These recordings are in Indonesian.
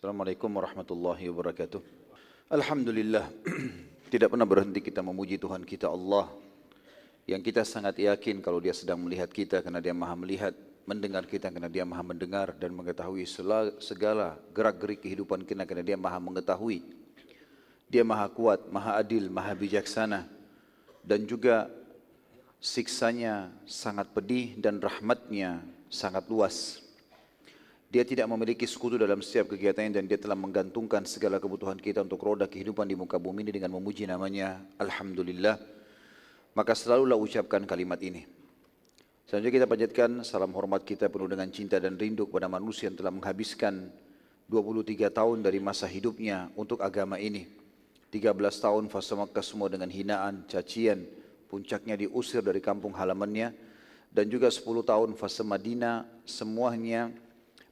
Assalamualaikum warahmatullahi wabarakatuh. Alhamdulillah, tidak pernah berhenti kita memuji Tuhan kita Allah yang kita sangat yakin kalau dia sedang melihat kita karena dia maha melihat, mendengar kita karena dia maha mendengar dan mengetahui segala gerak-gerik kehidupan kita karena dia maha mengetahui. Dia maha kuat, maha adil, maha bijaksana dan juga siksanya sangat pedih dan rahmatnya sangat luas. Dia tidak memiliki sekutu dalam setiap kegiatannya dan dia telah menggantungkan segala kebutuhan kita untuk roda kehidupan di muka bumi ini dengan memuji namanya Alhamdulillah. Maka selalulah ucapkan kalimat ini. Selanjutnya kita panjatkan salam hormat kita penuh dengan cinta dan rindu kepada manusia yang telah menghabiskan 23 tahun dari masa hidupnya untuk agama ini. 13 tahun fase Makkah semua dengan hinaan, cacian, puncaknya diusir dari kampung halamannya dan juga 10 tahun fase Madinah semuanya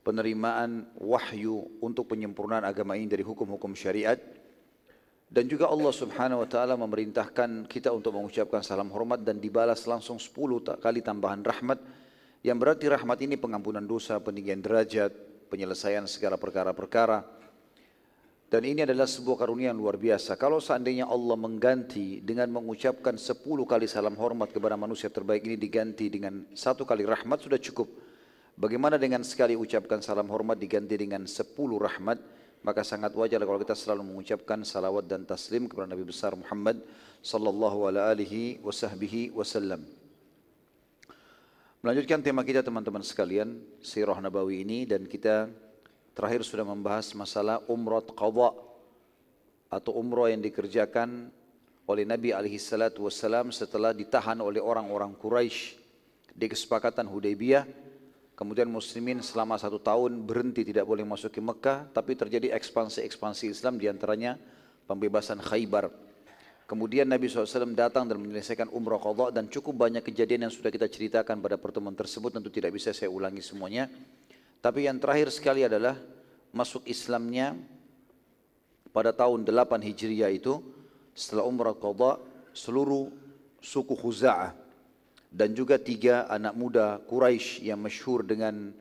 penerimaan wahyu untuk penyempurnaan agama ini dari hukum-hukum syariat dan juga Allah Subhanahu wa taala memerintahkan kita untuk mengucapkan salam hormat dan dibalas langsung 10 kali tambahan rahmat yang berarti rahmat ini pengampunan dosa, peninggian derajat, penyelesaian segala perkara-perkara. Dan ini adalah sebuah karunia yang luar biasa. Kalau seandainya Allah mengganti dengan mengucapkan 10 kali salam hormat kepada manusia terbaik ini diganti dengan satu kali rahmat sudah cukup. Bagaimana dengan sekali ucapkan salam hormat diganti dengan sepuluh rahmat, maka sangat wajar kalau kita selalu mengucapkan salawat dan taslim kepada Nabi besar Muhammad sallallahu alaihi wasallam. Melanjutkan tema kita teman-teman sekalian, Sirah Nabawi ini dan kita terakhir sudah membahas masalah umrah qadha atau umrah yang dikerjakan oleh Nabi alaihi salatu wasallam setelah ditahan oleh orang-orang Quraisy di kesepakatan Hudaybiyah Kemudian muslimin selama satu tahun berhenti tidak boleh masuk ke Mekah, tapi terjadi ekspansi-ekspansi Islam di antaranya pembebasan Khaybar. Kemudian Nabi SAW datang dan menyelesaikan umrah qadha dan cukup banyak kejadian yang sudah kita ceritakan pada pertemuan tersebut, tentu tidak bisa saya ulangi semuanya. Tapi yang terakhir sekali adalah masuk Islamnya pada tahun 8 Hijriah itu setelah umrah qadha seluruh suku Khuza'ah dan juga tiga anak muda Quraisy yang masyhur dengan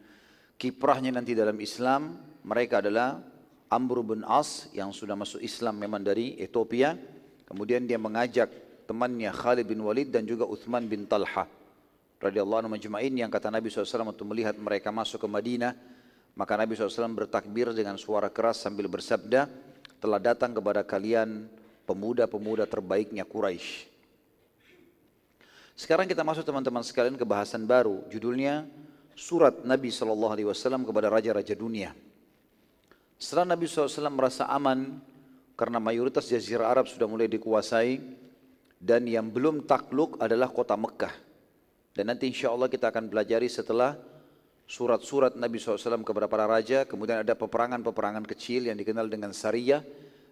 kiprahnya nanti dalam Islam. Mereka adalah Amr bin As yang sudah masuk Islam memang dari Ethiopia. Kemudian dia mengajak temannya Khalid bin Walid dan juga Uthman bin Talha radhiyallahu anhu majma'in yang kata Nabi SAW untuk melihat mereka masuk ke Madinah maka Nabi SAW bertakbir dengan suara keras sambil bersabda telah datang kepada kalian pemuda-pemuda terbaiknya Quraisy sekarang kita masuk teman-teman sekalian ke bahasan baru. Judulnya Surat Nabi SAW kepada Raja-Raja Dunia. Setelah Nabi SAW merasa aman karena mayoritas jazirah Arab sudah mulai dikuasai dan yang belum takluk adalah kota Mekah. Dan nanti insya Allah kita akan pelajari setelah surat-surat Nabi SAW kepada para raja, kemudian ada peperangan-peperangan kecil yang dikenal dengan Sariyah,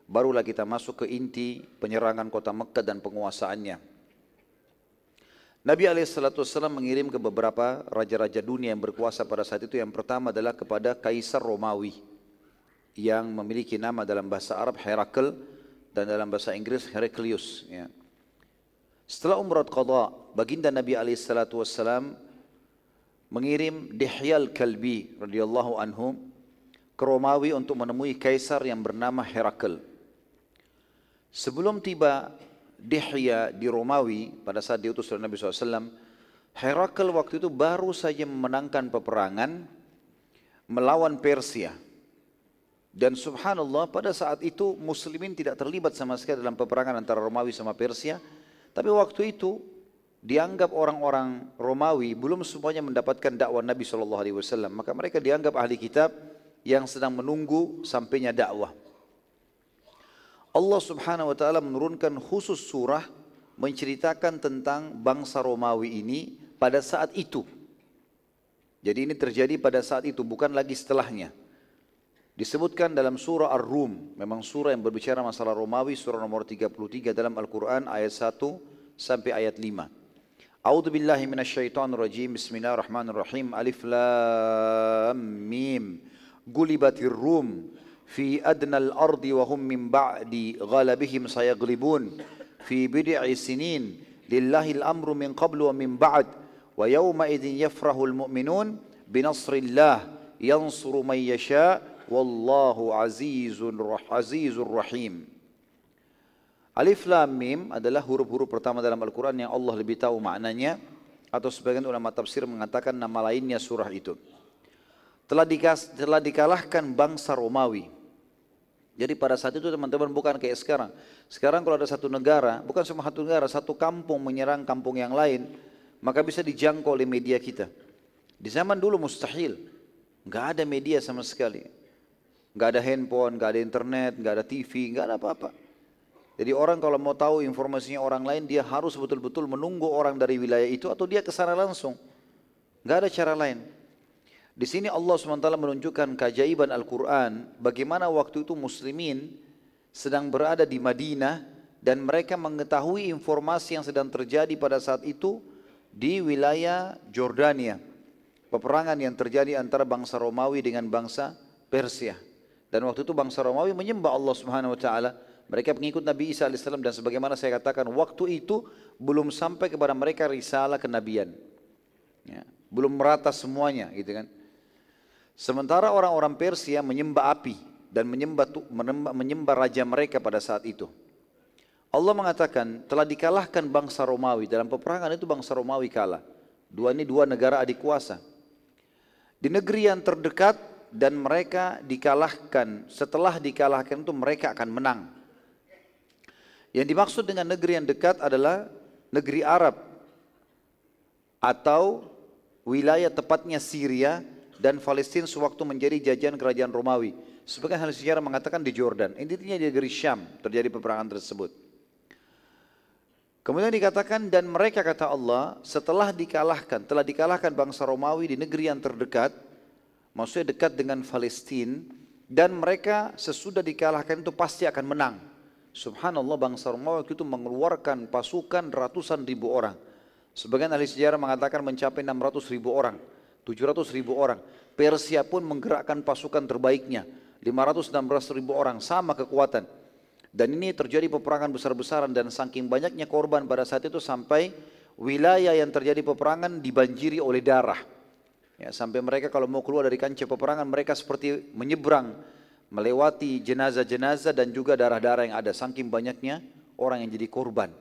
barulah kita masuk ke inti penyerangan kota Mekah dan penguasaannya. Nabi SAW mengirim ke beberapa raja-raja dunia yang berkuasa pada saat itu. Yang pertama adalah kepada Kaisar Romawi yang memiliki nama dalam bahasa Arab Herakl dan dalam bahasa Inggris Heraclius. Ya. Setelah umrah qadha, baginda Nabi SAW mengirim Dihyal Kalbi radhiyallahu anhu ke Romawi untuk menemui kaisar yang bernama Herakl. Sebelum tiba Dihya di Romawi pada saat diutus oleh Nabi SAW, Herakl waktu itu baru saja memenangkan peperangan melawan Persia. Dan subhanallah pada saat itu muslimin tidak terlibat sama sekali dalam peperangan antara Romawi sama Persia. Tapi waktu itu dianggap orang-orang Romawi belum semuanya mendapatkan dakwah Nabi SAW. Maka mereka dianggap ahli kitab yang sedang menunggu sampainya dakwah. Allah subhanahu wa ta'ala menurunkan khusus surah menceritakan tentang bangsa Romawi ini pada saat itu. Jadi ini terjadi pada saat itu, bukan lagi setelahnya. Disebutkan dalam surah Ar-Rum, memang surah yang berbicara masalah Romawi, surah nomor 33 dalam Al-Quran ayat 1 sampai ayat 5. A'udzu billahi minasyaitonir rajim. Bismillahirrahmanirrahim. Alif lam mim. Gulibatir Rum fi adnal ardi wa hum min ba'di ghalabihim sayaglibun. Fi bid'i sinin lillahi al-amru min qablu wa min ba'd. Wa yawma idhin yafrahu al-mu'minun bi nasrillah. Yansuru man yasha Alif Lam Mim adalah huruf-huruf pertama dalam Al-Quran yang Allah lebih tahu maknanya atau sebagian ulama tafsir mengatakan nama lainnya surah itu. Telah, dikas, telah dikalahkan bangsa Romawi. Jadi pada saat itu teman-teman bukan kayak sekarang. Sekarang kalau ada satu negara, bukan cuma satu negara, satu kampung menyerang kampung yang lain, maka bisa dijangkau oleh media kita. Di zaman dulu mustahil. Nggak ada media sama sekali. Nggak ada handphone, nggak ada internet, nggak ada TV, nggak ada apa-apa. Jadi orang kalau mau tahu informasinya orang lain, dia harus betul-betul menunggu orang dari wilayah itu atau dia ke sana langsung. Gak ada cara lain. Di sini Allah SWT menunjukkan keajaiban Al-Quran, bagaimana waktu itu muslimin sedang berada di Madinah dan mereka mengetahui informasi yang sedang terjadi pada saat itu di wilayah Jordania. Peperangan yang terjadi antara bangsa Romawi dengan bangsa Persia. Dan waktu itu bangsa Romawi menyembah Allah Subhanahu wa taala mereka pengikut Nabi Isa AS dan sebagaimana saya katakan waktu itu belum sampai kepada mereka risalah kenabian. Ya, belum merata semuanya gitu kan. Sementara orang-orang Persia menyembah api dan menyembah, menyembah, menyembah raja mereka pada saat itu. Allah mengatakan telah dikalahkan bangsa Romawi dalam peperangan itu bangsa Romawi kalah. Dua ini dua negara adik kuasa. Di negeri yang terdekat dan mereka dikalahkan. Setelah dikalahkan itu mereka akan menang. Yang dimaksud dengan negeri yang dekat adalah negeri Arab atau wilayah tepatnya Syria dan Palestina sewaktu menjadi jajahan kerajaan Romawi. Sebagian hal sejarah mengatakan di Jordan. Intinya di negeri Syam terjadi peperangan tersebut. Kemudian dikatakan dan mereka kata Allah setelah dikalahkan, telah dikalahkan bangsa Romawi di negeri yang terdekat, maksudnya dekat dengan Palestina dan mereka sesudah dikalahkan itu pasti akan menang. Subhanallah bangsa Romawi itu mengeluarkan pasukan ratusan ribu orang. Sebagian ahli sejarah mengatakan mencapai 600 ribu orang, 700 ribu orang. Persia pun menggerakkan pasukan terbaiknya, 516 ribu orang, sama kekuatan. Dan ini terjadi peperangan besar-besaran dan saking banyaknya korban pada saat itu sampai wilayah yang terjadi peperangan dibanjiri oleh darah. Ya, sampai mereka kalau mau keluar dari kancah peperangan mereka seperti menyeberang melewati jenazah-jenazah dan juga darah-darah yang ada saking banyaknya orang yang jadi korban.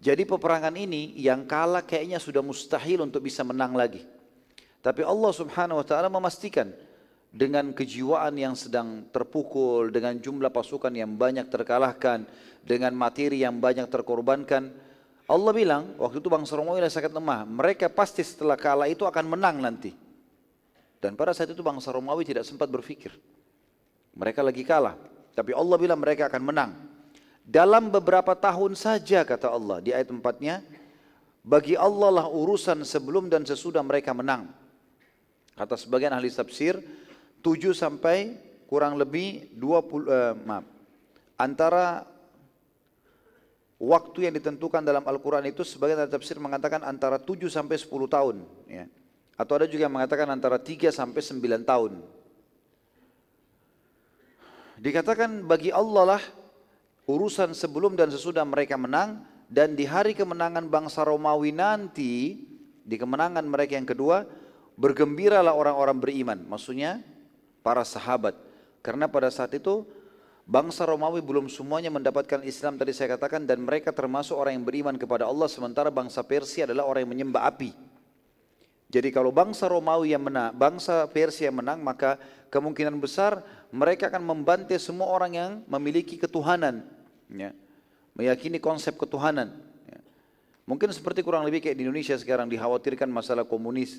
Jadi peperangan ini yang kalah kayaknya sudah mustahil untuk bisa menang lagi. Tapi Allah Subhanahu wa taala memastikan dengan kejiwaan yang sedang terpukul, dengan jumlah pasukan yang banyak terkalahkan, dengan materi yang banyak terkorbankan, Allah bilang waktu itu bangsa Romawi sangat lemah. Mereka pasti setelah kalah itu akan menang nanti. Dan pada saat itu bangsa Romawi tidak sempat berpikir. Mereka lagi kalah. Tapi Allah bilang mereka akan menang. Dalam beberapa tahun saja kata Allah di ayat empatnya. Bagi Allah lah urusan sebelum dan sesudah mereka menang. Kata sebagian ahli tafsir. 7 sampai kurang lebih 20, eh, maaf. Antara waktu yang ditentukan dalam Al-Quran itu sebagian ahli tafsir mengatakan antara 7 sampai 10 tahun. Ya. Atau ada juga yang mengatakan antara 3 sampai 9 tahun. Dikatakan bagi Allah lah urusan sebelum dan sesudah mereka menang dan di hari kemenangan bangsa Romawi nanti di kemenangan mereka yang kedua bergembiralah orang-orang beriman maksudnya para sahabat karena pada saat itu bangsa Romawi belum semuanya mendapatkan Islam tadi saya katakan dan mereka termasuk orang yang beriman kepada Allah sementara bangsa Persia adalah orang yang menyembah api jadi kalau bangsa Romawi yang menang bangsa Persia yang menang maka kemungkinan besar mereka akan membantai semua orang yang memiliki ketuhanan, ya, meyakini konsep ketuhanan. Ya. Mungkin seperti kurang lebih kayak di Indonesia sekarang dikhawatirkan masalah komunis,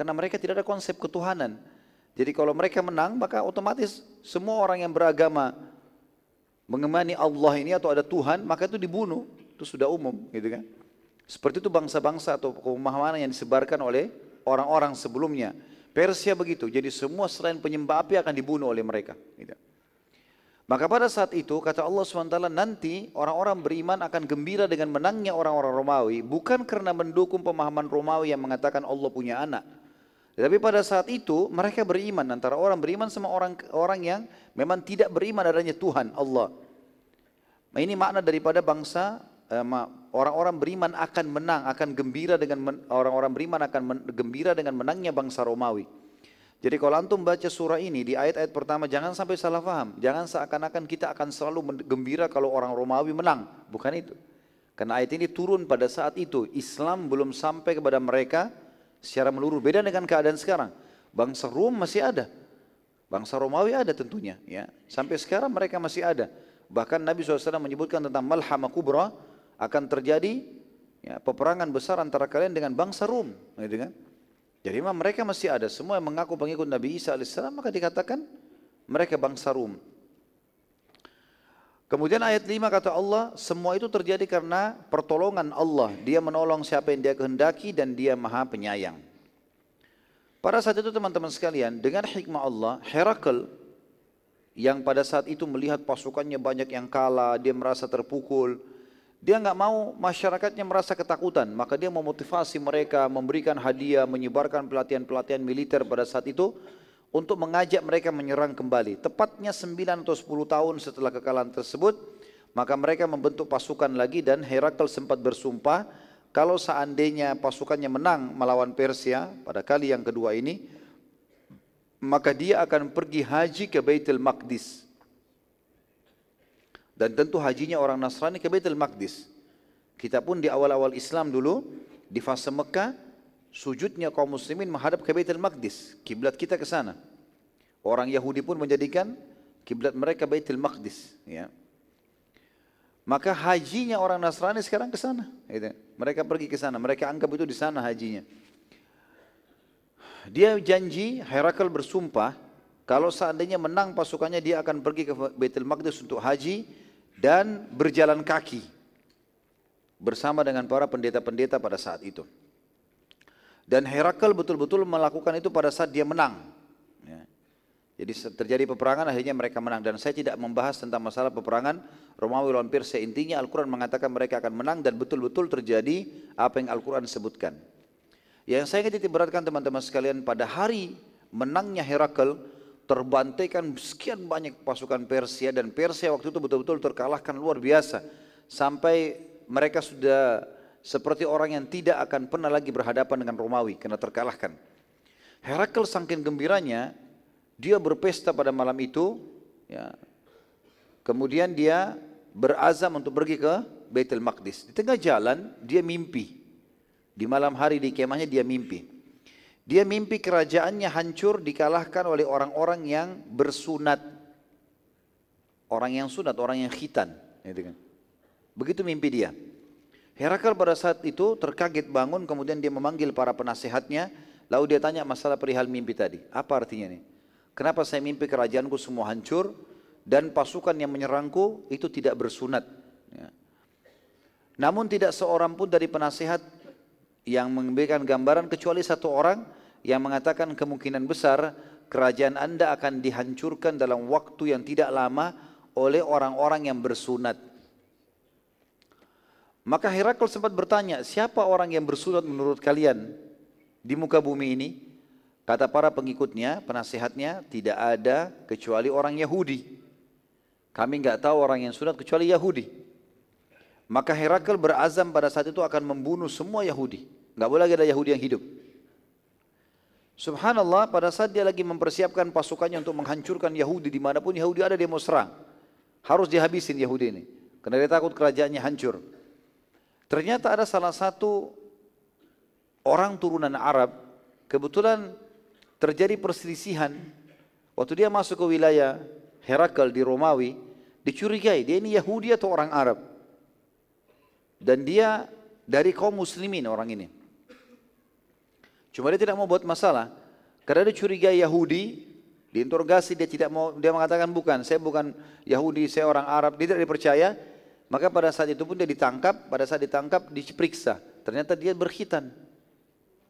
karena mereka tidak ada konsep ketuhanan. Jadi kalau mereka menang, maka otomatis semua orang yang beragama mengemani Allah ini atau ada Tuhan, maka itu dibunuh. Itu sudah umum, gitu kan? Seperti itu bangsa-bangsa atau pemahaman yang disebarkan oleh orang-orang sebelumnya. Persia begitu, jadi semua selain penyembah api akan dibunuh oleh mereka. Gitu. Maka pada saat itu kata Allah SWT nanti orang-orang beriman akan gembira dengan menangnya orang-orang Romawi bukan karena mendukung pemahaman Romawi yang mengatakan Allah punya anak. Tetapi pada saat itu mereka beriman antara orang beriman sama orang orang yang memang tidak beriman adanya Tuhan Allah. Nah, ini makna daripada bangsa eh, orang-orang beriman akan menang, akan gembira dengan orang-orang beriman akan gembira dengan menangnya bangsa Romawi. Jadi kalau antum baca surah ini di ayat-ayat pertama jangan sampai salah paham. Jangan seakan-akan kita akan selalu gembira kalau orang Romawi menang. Bukan itu. Karena ayat ini turun pada saat itu. Islam belum sampai kepada mereka secara meluruh. Beda dengan keadaan sekarang. Bangsa Rom masih ada. Bangsa Romawi ada tentunya. ya Sampai sekarang mereka masih ada. Bahkan Nabi SAW menyebutkan tentang malhama kubra akan terjadi ya, peperangan besar antara kalian dengan bangsa Rom. Gitu kan? Jadi memang mereka masih ada. Semua yang mengaku pengikut Nabi Isa AS maka dikatakan mereka bangsa Rum. Kemudian ayat 5 kata Allah, semua itu terjadi karena pertolongan Allah. Dia menolong siapa yang dia kehendaki dan dia maha penyayang. Pada saat itu teman-teman sekalian, dengan hikmah Allah, Herakl yang pada saat itu melihat pasukannya banyak yang kalah, dia merasa terpukul, dia nggak mau masyarakatnya merasa ketakutan, maka dia memotivasi mereka, memberikan hadiah, menyebarkan pelatihan-pelatihan militer pada saat itu untuk mengajak mereka menyerang kembali. Tepatnya 9 atau 10 tahun setelah kekalahan tersebut, maka mereka membentuk pasukan lagi dan Herakl sempat bersumpah kalau seandainya pasukannya menang melawan Persia pada kali yang kedua ini, maka dia akan pergi haji ke Baitul Maqdis dan tentu hajinya orang Nasrani ke Baitul Maqdis. Kita pun di awal-awal Islam dulu, di fase Mekah, sujudnya kaum muslimin menghadap ke Baitul Maqdis. Kiblat kita ke sana. Orang Yahudi pun menjadikan kiblat mereka Baitul Maqdis. Ya. Maka hajinya orang Nasrani sekarang ke sana. Gitu. Mereka pergi ke sana. Mereka anggap itu di sana hajinya. Dia janji, Herakl bersumpah, kalau seandainya menang pasukannya dia akan pergi ke Baitul Maqdis untuk haji dan berjalan kaki bersama dengan para pendeta-pendeta pada saat itu. Dan Herakl betul-betul melakukan itu pada saat dia menang. Ya. Jadi terjadi peperangan akhirnya mereka menang dan saya tidak membahas tentang masalah peperangan Romawi lawan Persia. Intinya Al-Quran mengatakan mereka akan menang dan betul-betul terjadi apa yang Al-Quran sebutkan. Yang saya ingin beratkan teman-teman sekalian pada hari menangnya Herakl terbantaikan sekian banyak pasukan Persia dan Persia waktu itu betul-betul terkalahkan luar biasa sampai mereka sudah seperti orang yang tidak akan pernah lagi berhadapan dengan Romawi karena terkalahkan. Herakl saking gembiranya dia berpesta pada malam itu ya. Kemudian dia berazam untuk pergi ke Baitul Maqdis. Di tengah jalan dia mimpi. Di malam hari di kemahnya dia mimpi. Dia mimpi kerajaannya hancur dikalahkan oleh orang-orang yang bersunat. Orang yang sunat, orang yang khitan. Gitu kan. Begitu mimpi dia. Herakl pada saat itu terkaget bangun kemudian dia memanggil para penasehatnya. Lalu dia tanya masalah perihal mimpi tadi. Apa artinya ini? Kenapa saya mimpi kerajaanku semua hancur dan pasukan yang menyerangku itu tidak bersunat. Ya. Namun tidak seorang pun dari penasehat yang memberikan gambaran kecuali satu orang yang mengatakan kemungkinan besar kerajaan anda akan dihancurkan dalam waktu yang tidak lama oleh orang-orang yang bersunat. Maka Herakl sempat bertanya, siapa orang yang bersunat menurut kalian di muka bumi ini? Kata para pengikutnya, penasehatnya, tidak ada kecuali orang Yahudi. Kami nggak tahu orang yang sunat kecuali Yahudi. Maka Herakl berazam pada saat itu akan membunuh semua Yahudi. Nggak boleh lagi ada Yahudi yang hidup. Subhanallah pada saat dia lagi mempersiapkan pasukannya untuk menghancurkan Yahudi di mana pun Yahudi ada dia mau serang. Harus dihabisin Yahudi ini. Karena dia takut kerajaannya hancur. Ternyata ada salah satu orang turunan Arab. Kebetulan terjadi perselisihan. Waktu dia masuk ke wilayah Herakl di Romawi. Dicurigai dia ini Yahudi atau orang Arab. Dan dia dari kaum muslimin orang ini. Cuma dia tidak mau buat masalah. Karena dia curiga Yahudi, diinterogasi dia tidak mau, dia mengatakan bukan, saya bukan Yahudi, saya orang Arab, dia tidak dipercaya. Maka pada saat itu pun dia ditangkap, pada saat ditangkap diperiksa. Ternyata dia berkhitan.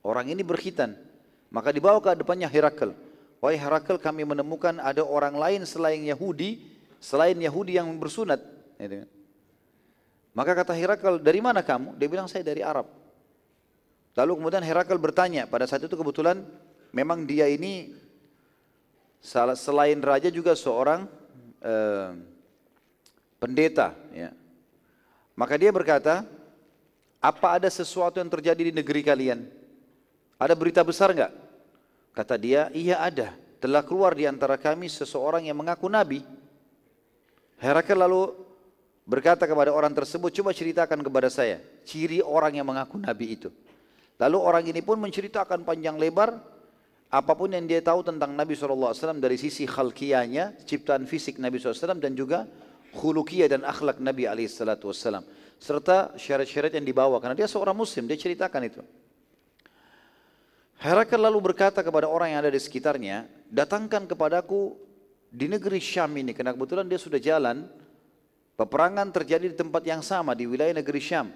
Orang ini berkhitan. Maka dibawa ke depannya Herakl. Wahai Herakl kami menemukan ada orang lain selain Yahudi, selain Yahudi yang bersunat. Maka kata Herakl, dari mana kamu? Dia bilang saya dari Arab. Lalu kemudian Herakl bertanya, pada saat itu kebetulan memang dia ini selain raja juga seorang eh, pendeta. Ya. Maka dia berkata, apa ada sesuatu yang terjadi di negeri kalian? Ada berita besar enggak? Kata dia, iya ada. Telah keluar di antara kami seseorang yang mengaku nabi. Herakl lalu berkata kepada orang tersebut, coba ceritakan kepada saya ciri orang yang mengaku nabi itu. Lalu orang ini pun menceritakan panjang lebar apa pun yang dia tahu tentang Nabi SAW dari sisi khalqiyahnya, ciptaan fisik Nabi SAW dan juga khulukiyah dan akhlak Nabi SAW. Serta syarat-syarat yang dibawa, karena dia seorang muslim, dia ceritakan itu. Herakl lalu berkata kepada orang yang ada di sekitarnya, datangkan kepadaku di negeri Syam ini, karena kebetulan dia sudah jalan, peperangan terjadi di tempat yang sama, di wilayah negeri Syam.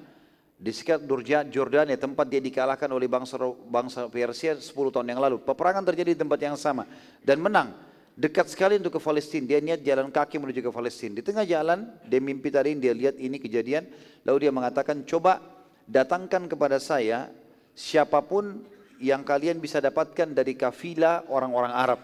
Di sekitar Jordania, tempat dia dikalahkan oleh bangsa, bangsa Persia 10 tahun yang lalu. Peperangan terjadi di tempat yang sama, dan menang. Dekat sekali untuk ke Palestina, dia niat jalan kaki menuju ke Palestina. Di tengah jalan, dia mimpi tadi, dia lihat ini kejadian, lalu dia mengatakan, coba datangkan kepada saya siapa pun yang kalian bisa dapatkan dari kafilah orang-orang Arab.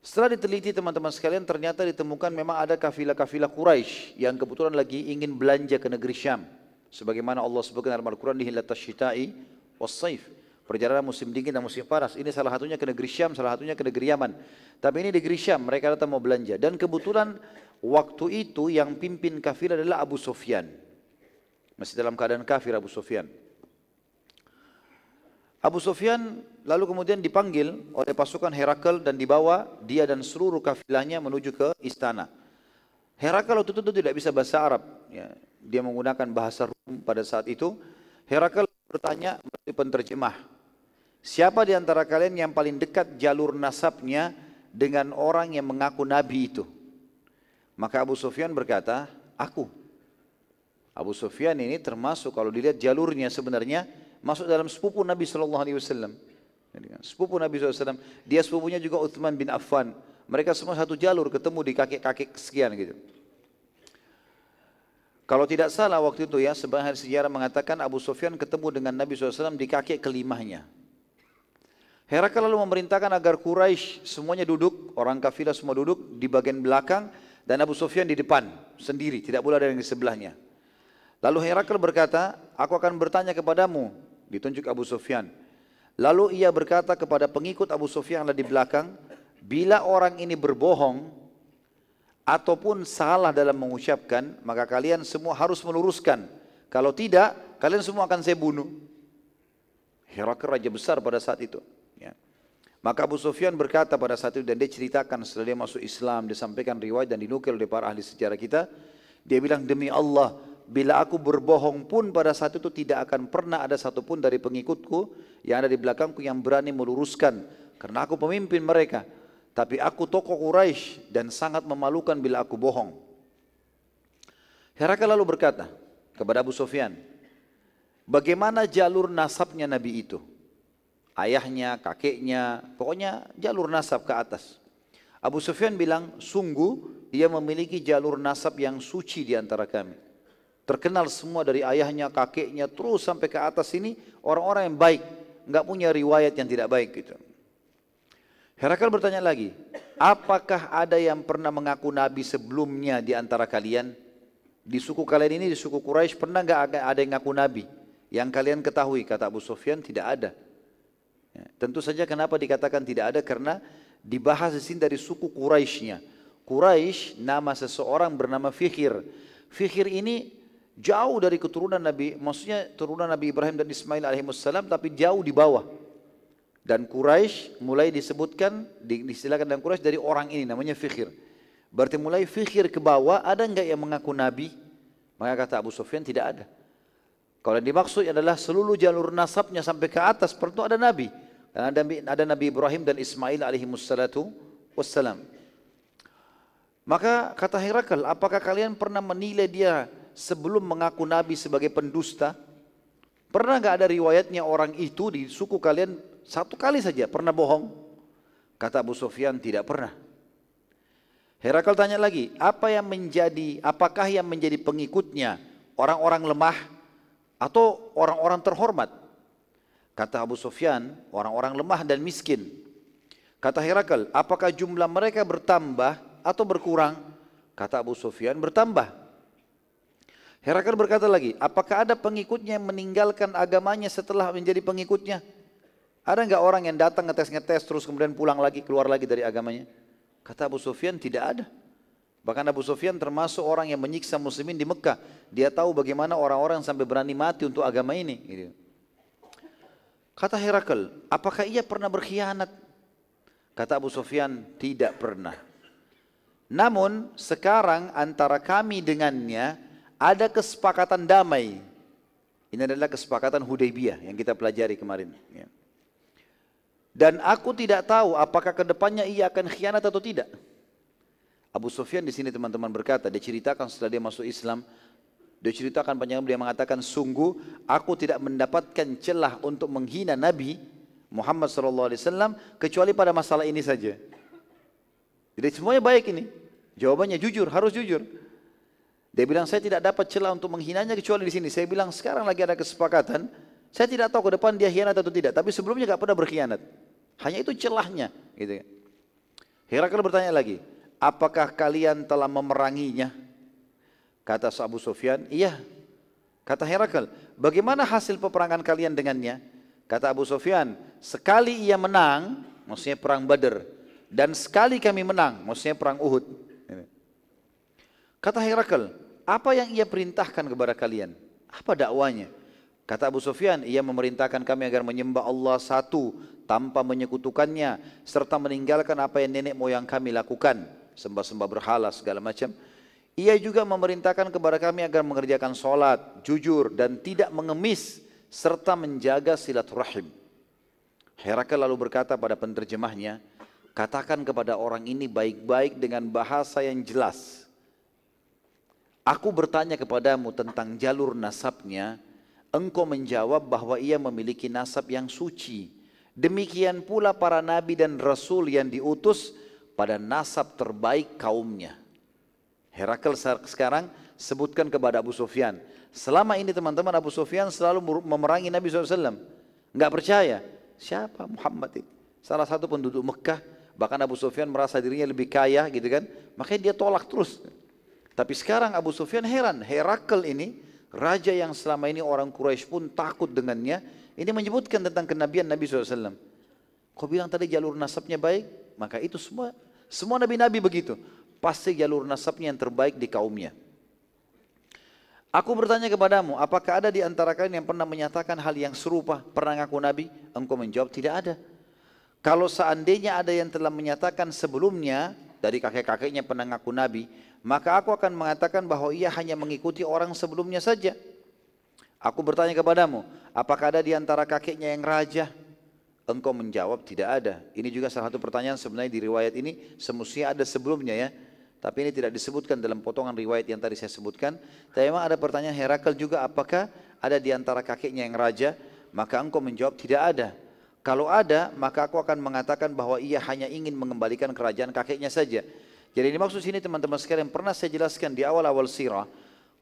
Setelah diteliti teman-teman sekalian ternyata ditemukan memang ada kafilah-kafilah Quraisy yang kebetulan lagi ingin belanja ke negeri Syam. Sebagaimana Allah sebutkan dalam Al-Quran di hilatas syita'i was saif. Perjalanan musim dingin dan musim panas. Ini salah satunya ke negeri Syam, salah satunya ke negeri Yaman. Tapi ini negeri Syam, mereka datang mau belanja. Dan kebetulan waktu itu yang pimpin kafilah adalah Abu Sufyan. Masih dalam keadaan kafir Abu Sufyan. Abu Sufyan lalu kemudian dipanggil oleh pasukan Herakl dan dibawa dia dan seluruh kafilahnya menuju ke istana. Herakl waktu itu tidak bisa bahasa Arab. Ya, dia menggunakan bahasa Rum pada saat itu. Herakl bertanya melalui penterjemah. Siapa di antara kalian yang paling dekat jalur nasabnya dengan orang yang mengaku nabi itu? Maka Abu Sufyan berkata, aku. Abu Sufyan ini termasuk kalau dilihat jalurnya sebenarnya masuk dalam sepupu Nabi Shallallahu Alaihi Wasallam. Sepupu Nabi SAW, dia sepupunya juga Uthman bin Affan. Mereka semua satu jalur ketemu di kakek-kakek sekian gitu. Kalau tidak salah waktu itu ya, sebagian sejarah mengatakan Abu Sufyan ketemu dengan Nabi SAW di kakek kelimahnya. Herakl lalu memerintahkan agar Quraisy semuanya duduk, orang kafilah semua duduk di bagian belakang dan Abu Sufyan di depan sendiri, tidak boleh ada yang di sebelahnya. Lalu Herakl berkata, aku akan bertanya kepadamu, ditunjuk Abu Sufyan. Lalu ia berkata kepada pengikut Abu Sufyan yang ada di belakang, bila orang ini berbohong ataupun salah dalam mengucapkan, maka kalian semua harus meluruskan. Kalau tidak, kalian semua akan saya bunuh. Herakl raja besar pada saat itu. Maka Abu Sufyan berkata pada saat itu dan dia ceritakan setelah dia masuk Islam, dia sampaikan riwayat dan dinukil oleh para ahli sejarah kita. Dia bilang demi Allah, bila aku berbohong pun pada saat itu tidak akan pernah ada satupun dari pengikutku yang ada di belakangku yang berani meluruskan. Karena aku pemimpin mereka. Tapi aku tokoh Quraisy dan sangat memalukan bila aku bohong. Herakl lalu berkata kepada Abu Sufyan bagaimana jalur nasabnya Nabi itu ayahnya, kakeknya pokoknya jalur nasab ke atas Abu Sufyan bilang sungguh dia memiliki jalur nasab yang suci di antara kami terkenal semua dari ayahnya, kakeknya, terus sampai ke atas ini orang-orang yang baik, nggak punya riwayat yang tidak baik gitu. Herakal bertanya lagi, apakah ada yang pernah mengaku nabi sebelumnya di antara kalian? Di suku kalian ini, di suku Quraisy pernah nggak ada yang ngaku nabi? Yang kalian ketahui, kata Abu Sufyan, tidak ada. Tentu saja kenapa dikatakan tidak ada, karena dibahas di sini dari suku Quraisynya. Quraisy nama seseorang bernama Fikhir. Fikhir ini Jauh dari keturunan Nabi, maksudnya turunan Nabi Ibrahim dan Ismail alaihissalam, tapi jauh di bawah. Dan Quraisy mulai disebutkan, diistilahkan dan Quraisy dari orang ini, namanya Fikhir. Berarti mulai Fikhir ke bawah, ada enggak yang mengaku Nabi? Maka kata Abu Sufyan, tidak ada. Kalau yang dimaksud adalah seluruh jalur nasabnya sampai ke atas, perlu ada Nabi. Ada, ada Nabi Ibrahim dan Ismail alaihissalatu wassalam. Maka kata Herakl, apakah kalian pernah menilai dia sebelum mengaku Nabi sebagai pendusta? Pernah nggak ada riwayatnya orang itu di suku kalian satu kali saja pernah bohong? Kata Abu Sufyan tidak pernah. Herakal tanya lagi, apa yang menjadi, apakah yang menjadi pengikutnya orang-orang lemah atau orang-orang terhormat? Kata Abu Sufyan, orang-orang lemah dan miskin. Kata Herakal, apakah jumlah mereka bertambah atau berkurang? Kata Abu Sufyan, bertambah. Herakl berkata lagi, apakah ada pengikutnya yang meninggalkan agamanya setelah menjadi pengikutnya? Ada nggak orang yang datang ngetes-ngetes terus kemudian pulang lagi, keluar lagi dari agamanya? Kata Abu Sufyan, tidak ada. Bahkan Abu Sufyan termasuk orang yang menyiksa muslimin di Mekah. Dia tahu bagaimana orang-orang sampai berani mati untuk agama ini. Gitu. Kata Herakl, apakah ia pernah berkhianat? Kata Abu Sufyan, tidak pernah. Namun sekarang antara kami dengannya ada kesepakatan damai. Ini adalah kesepakatan Hudaybiyah yang kita pelajari kemarin. Ya. Dan aku tidak tahu apakah ke depannya ia akan khianat atau tidak. Abu Sufyan di sini teman-teman berkata, dia ceritakan setelah dia masuk Islam, dia ceritakan panjang dia mengatakan sungguh aku tidak mendapatkan celah untuk menghina Nabi Muhammad SAW kecuali pada masalah ini saja. Jadi semuanya baik ini. Jawabannya jujur, harus jujur. Dia bilang saya tidak dapat celah untuk menghinanya kecuali di sini. Saya bilang sekarang lagi ada kesepakatan. Saya tidak tahu ke depan dia khianat atau tidak. Tapi sebelumnya gak pernah berkhianat. Hanya itu celahnya. Gitu. Herakl bertanya lagi, apakah kalian telah memeranginya? Kata Abu Sufyan, iya. Kata Herakl, bagaimana hasil peperangan kalian dengannya? Kata Abu Sufyan, sekali ia menang, maksudnya perang Badr, dan sekali kami menang, maksudnya perang Uhud. Kata Herakl, apa yang ia perintahkan kepada kalian? Apa dakwanya? Kata Abu Sufyan, ia memerintahkan kami agar menyembah Allah satu tanpa menyekutukannya serta meninggalkan apa yang nenek moyang kami lakukan, sembah-sembah berhala segala macam. Ia juga memerintahkan kepada kami agar mengerjakan solat, jujur dan tidak mengemis serta menjaga silaturahim. Herakl lalu berkata pada penerjemahnya, katakan kepada orang ini baik-baik dengan bahasa yang jelas. Aku bertanya kepadamu tentang jalur nasabnya, engkau menjawab bahwa ia memiliki nasab yang suci. Demikian pula para nabi dan rasul yang diutus pada nasab terbaik kaumnya. Herakl sekarang sebutkan kepada Abu Sufyan. Selama ini teman-teman Abu Sufyan selalu memerangi Nabi SAW. Enggak percaya. Siapa Muhammad itu? Salah satu penduduk Mekah. Bahkan Abu Sufyan merasa dirinya lebih kaya gitu kan. Makanya dia tolak terus. Tapi sekarang Abu Sufyan heran. Herakl ini raja yang selama ini orang Quraisy pun takut dengannya. Ini menyebutkan tentang kenabian Nabi SAW. Kau bilang tadi jalur nasabnya baik? Maka itu semua semua nabi-nabi begitu pasti jalur nasabnya yang terbaik di kaumnya. Aku bertanya kepadamu, apakah ada di antara kalian yang pernah menyatakan hal yang serupa, pernah ngaku Nabi? Engkau menjawab, tidak ada. Kalau seandainya ada yang telah menyatakan sebelumnya, dari kakek-kakeknya pernah ngaku Nabi, maka aku akan mengatakan bahwa ia hanya mengikuti orang sebelumnya saja. Aku bertanya kepadamu, apakah ada di antara kakeknya yang raja? Engkau menjawab, tidak ada. Ini juga salah satu pertanyaan sebenarnya di riwayat ini, semestinya ada sebelumnya ya. Tapi ini tidak disebutkan dalam potongan riwayat yang tadi saya sebutkan. Tapi memang ada pertanyaan Herakl juga apakah ada di antara kakeknya yang raja? Maka engkau menjawab tidak ada. Kalau ada, maka aku akan mengatakan bahwa ia hanya ingin mengembalikan kerajaan kakeknya saja. Jadi ini maksud sini teman-teman sekalian pernah saya jelaskan di awal-awal sirah.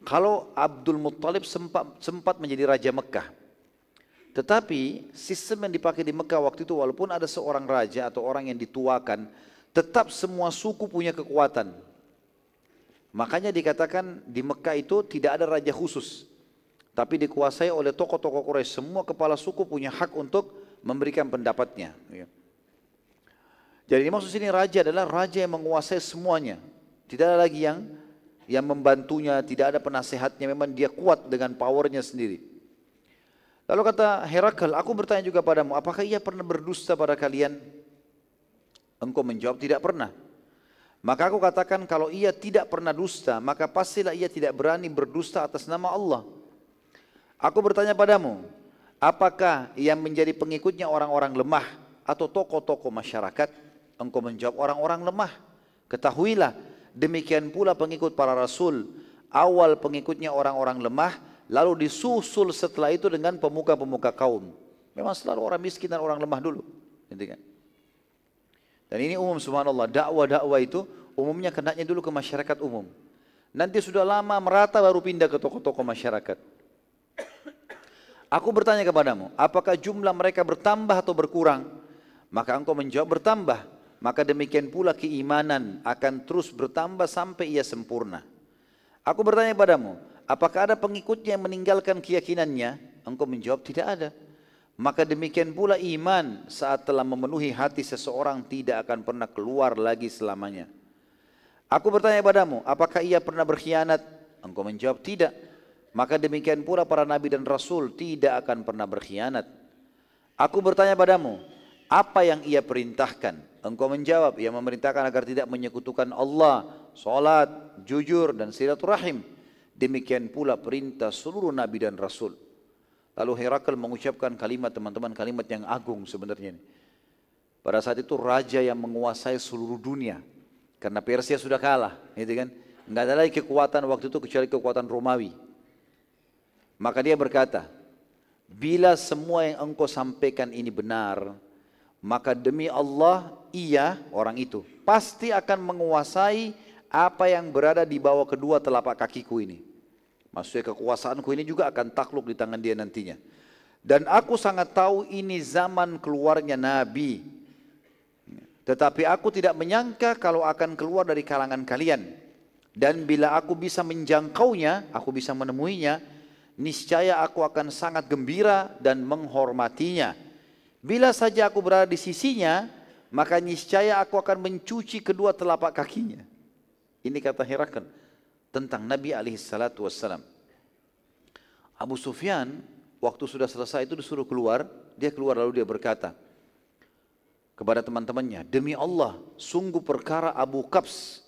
Kalau Abdul Muttalib sempat, sempat menjadi Raja Mekah. Tetapi sistem yang dipakai di Mekah waktu itu walaupun ada seorang raja atau orang yang dituakan, tetap semua suku punya kekuatan. Makanya dikatakan di Mekah itu tidak ada raja khusus. Tapi dikuasai oleh tokoh-tokoh Quraisy. Semua kepala suku punya hak untuk memberikan pendapatnya. Ya. Jadi maksud sini raja adalah raja yang menguasai semuanya. Tidak ada lagi yang yang membantunya, tidak ada penasehatnya. Memang dia kuat dengan powernya sendiri. Lalu kata Herakl, aku bertanya juga padamu, apakah ia pernah berdusta pada kalian? Engkau menjawab, tidak pernah. Maka aku katakan kalau ia tidak pernah dusta, maka pastilah ia tidak berani berdusta atas nama Allah. Aku bertanya padamu, apakah yang menjadi pengikutnya orang-orang lemah atau tokoh-tokoh masyarakat? Engkau menjawab orang-orang lemah. Ketahuilah, demikian pula pengikut para rasul. Awal pengikutnya orang-orang lemah, lalu disusul setelah itu dengan pemuka-pemuka kaum. Memang selalu orang miskin dan orang lemah dulu. Kan? Dan ini umum subhanallah, dakwah-dakwah itu umumnya kenanya dulu ke masyarakat umum. Nanti sudah lama merata baru pindah ke tokoh-tokoh masyarakat. Aku bertanya kepadamu, apakah jumlah mereka bertambah atau berkurang? Maka engkau menjawab bertambah. Maka demikian pula keimanan akan terus bertambah sampai ia sempurna. Aku bertanya kepadamu, apakah ada pengikutnya yang meninggalkan keyakinannya? Engkau menjawab tidak ada. Maka demikian pula iman saat telah memenuhi hati seseorang tidak akan pernah keluar lagi selamanya. Aku bertanya padamu, apakah ia pernah berkhianat? Engkau menjawab tidak. Maka demikian pula para nabi dan rasul tidak akan pernah berkhianat. Aku bertanya padamu, apa yang ia perintahkan? Engkau menjawab, ia memerintahkan agar tidak menyekutukan Allah, salat, jujur dan silaturahim. Demikian pula perintah seluruh nabi dan rasul. Lalu Herakl mengucapkan kalimat teman-teman kalimat yang agung sebenarnya ini. Pada saat itu raja yang menguasai seluruh dunia. Karena Persia sudah kalah, gitu kan? Enggak ada lagi kekuatan waktu itu kecuali kekuatan Romawi. Maka dia berkata, bila semua yang engkau sampaikan ini benar, maka demi Allah ia orang itu pasti akan menguasai apa yang berada di bawah kedua telapak kakiku ini. Maksudnya kekuasaanku ini juga akan takluk di tangan dia nantinya. Dan aku sangat tahu ini zaman keluarnya Nabi. Tetapi aku tidak menyangka kalau akan keluar dari kalangan kalian. Dan bila aku bisa menjangkaunya, aku bisa menemuinya, niscaya aku akan sangat gembira dan menghormatinya. Bila saja aku berada di sisinya, maka niscaya aku akan mencuci kedua telapak kakinya. Ini kata Herakl tentang Nabi alaihi salatu wassalam. Abu Sufyan waktu sudah selesai itu disuruh keluar, dia keluar lalu dia berkata kepada teman-temannya, demi Allah, sungguh perkara Abu Kabs.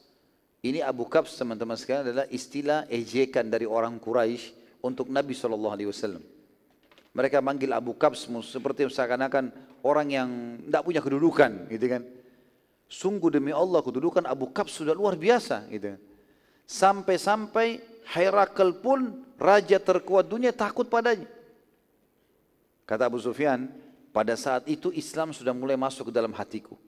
Ini Abu Kabs teman-teman sekalian adalah istilah ejekan dari orang Quraisy untuk Nabi Wasallam. Mereka manggil Abu Kabs seperti seakan-akan orang yang tidak punya kedudukan, gitu kan? Sungguh demi Allah kedudukan Abu Kabs sudah luar biasa, gitu. Kan? Sampai-sampai Herakl pun raja terkuat dunia takut padanya. Kata Abu Sufyan, pada saat itu Islam sudah mulai masuk ke dalam hatiku.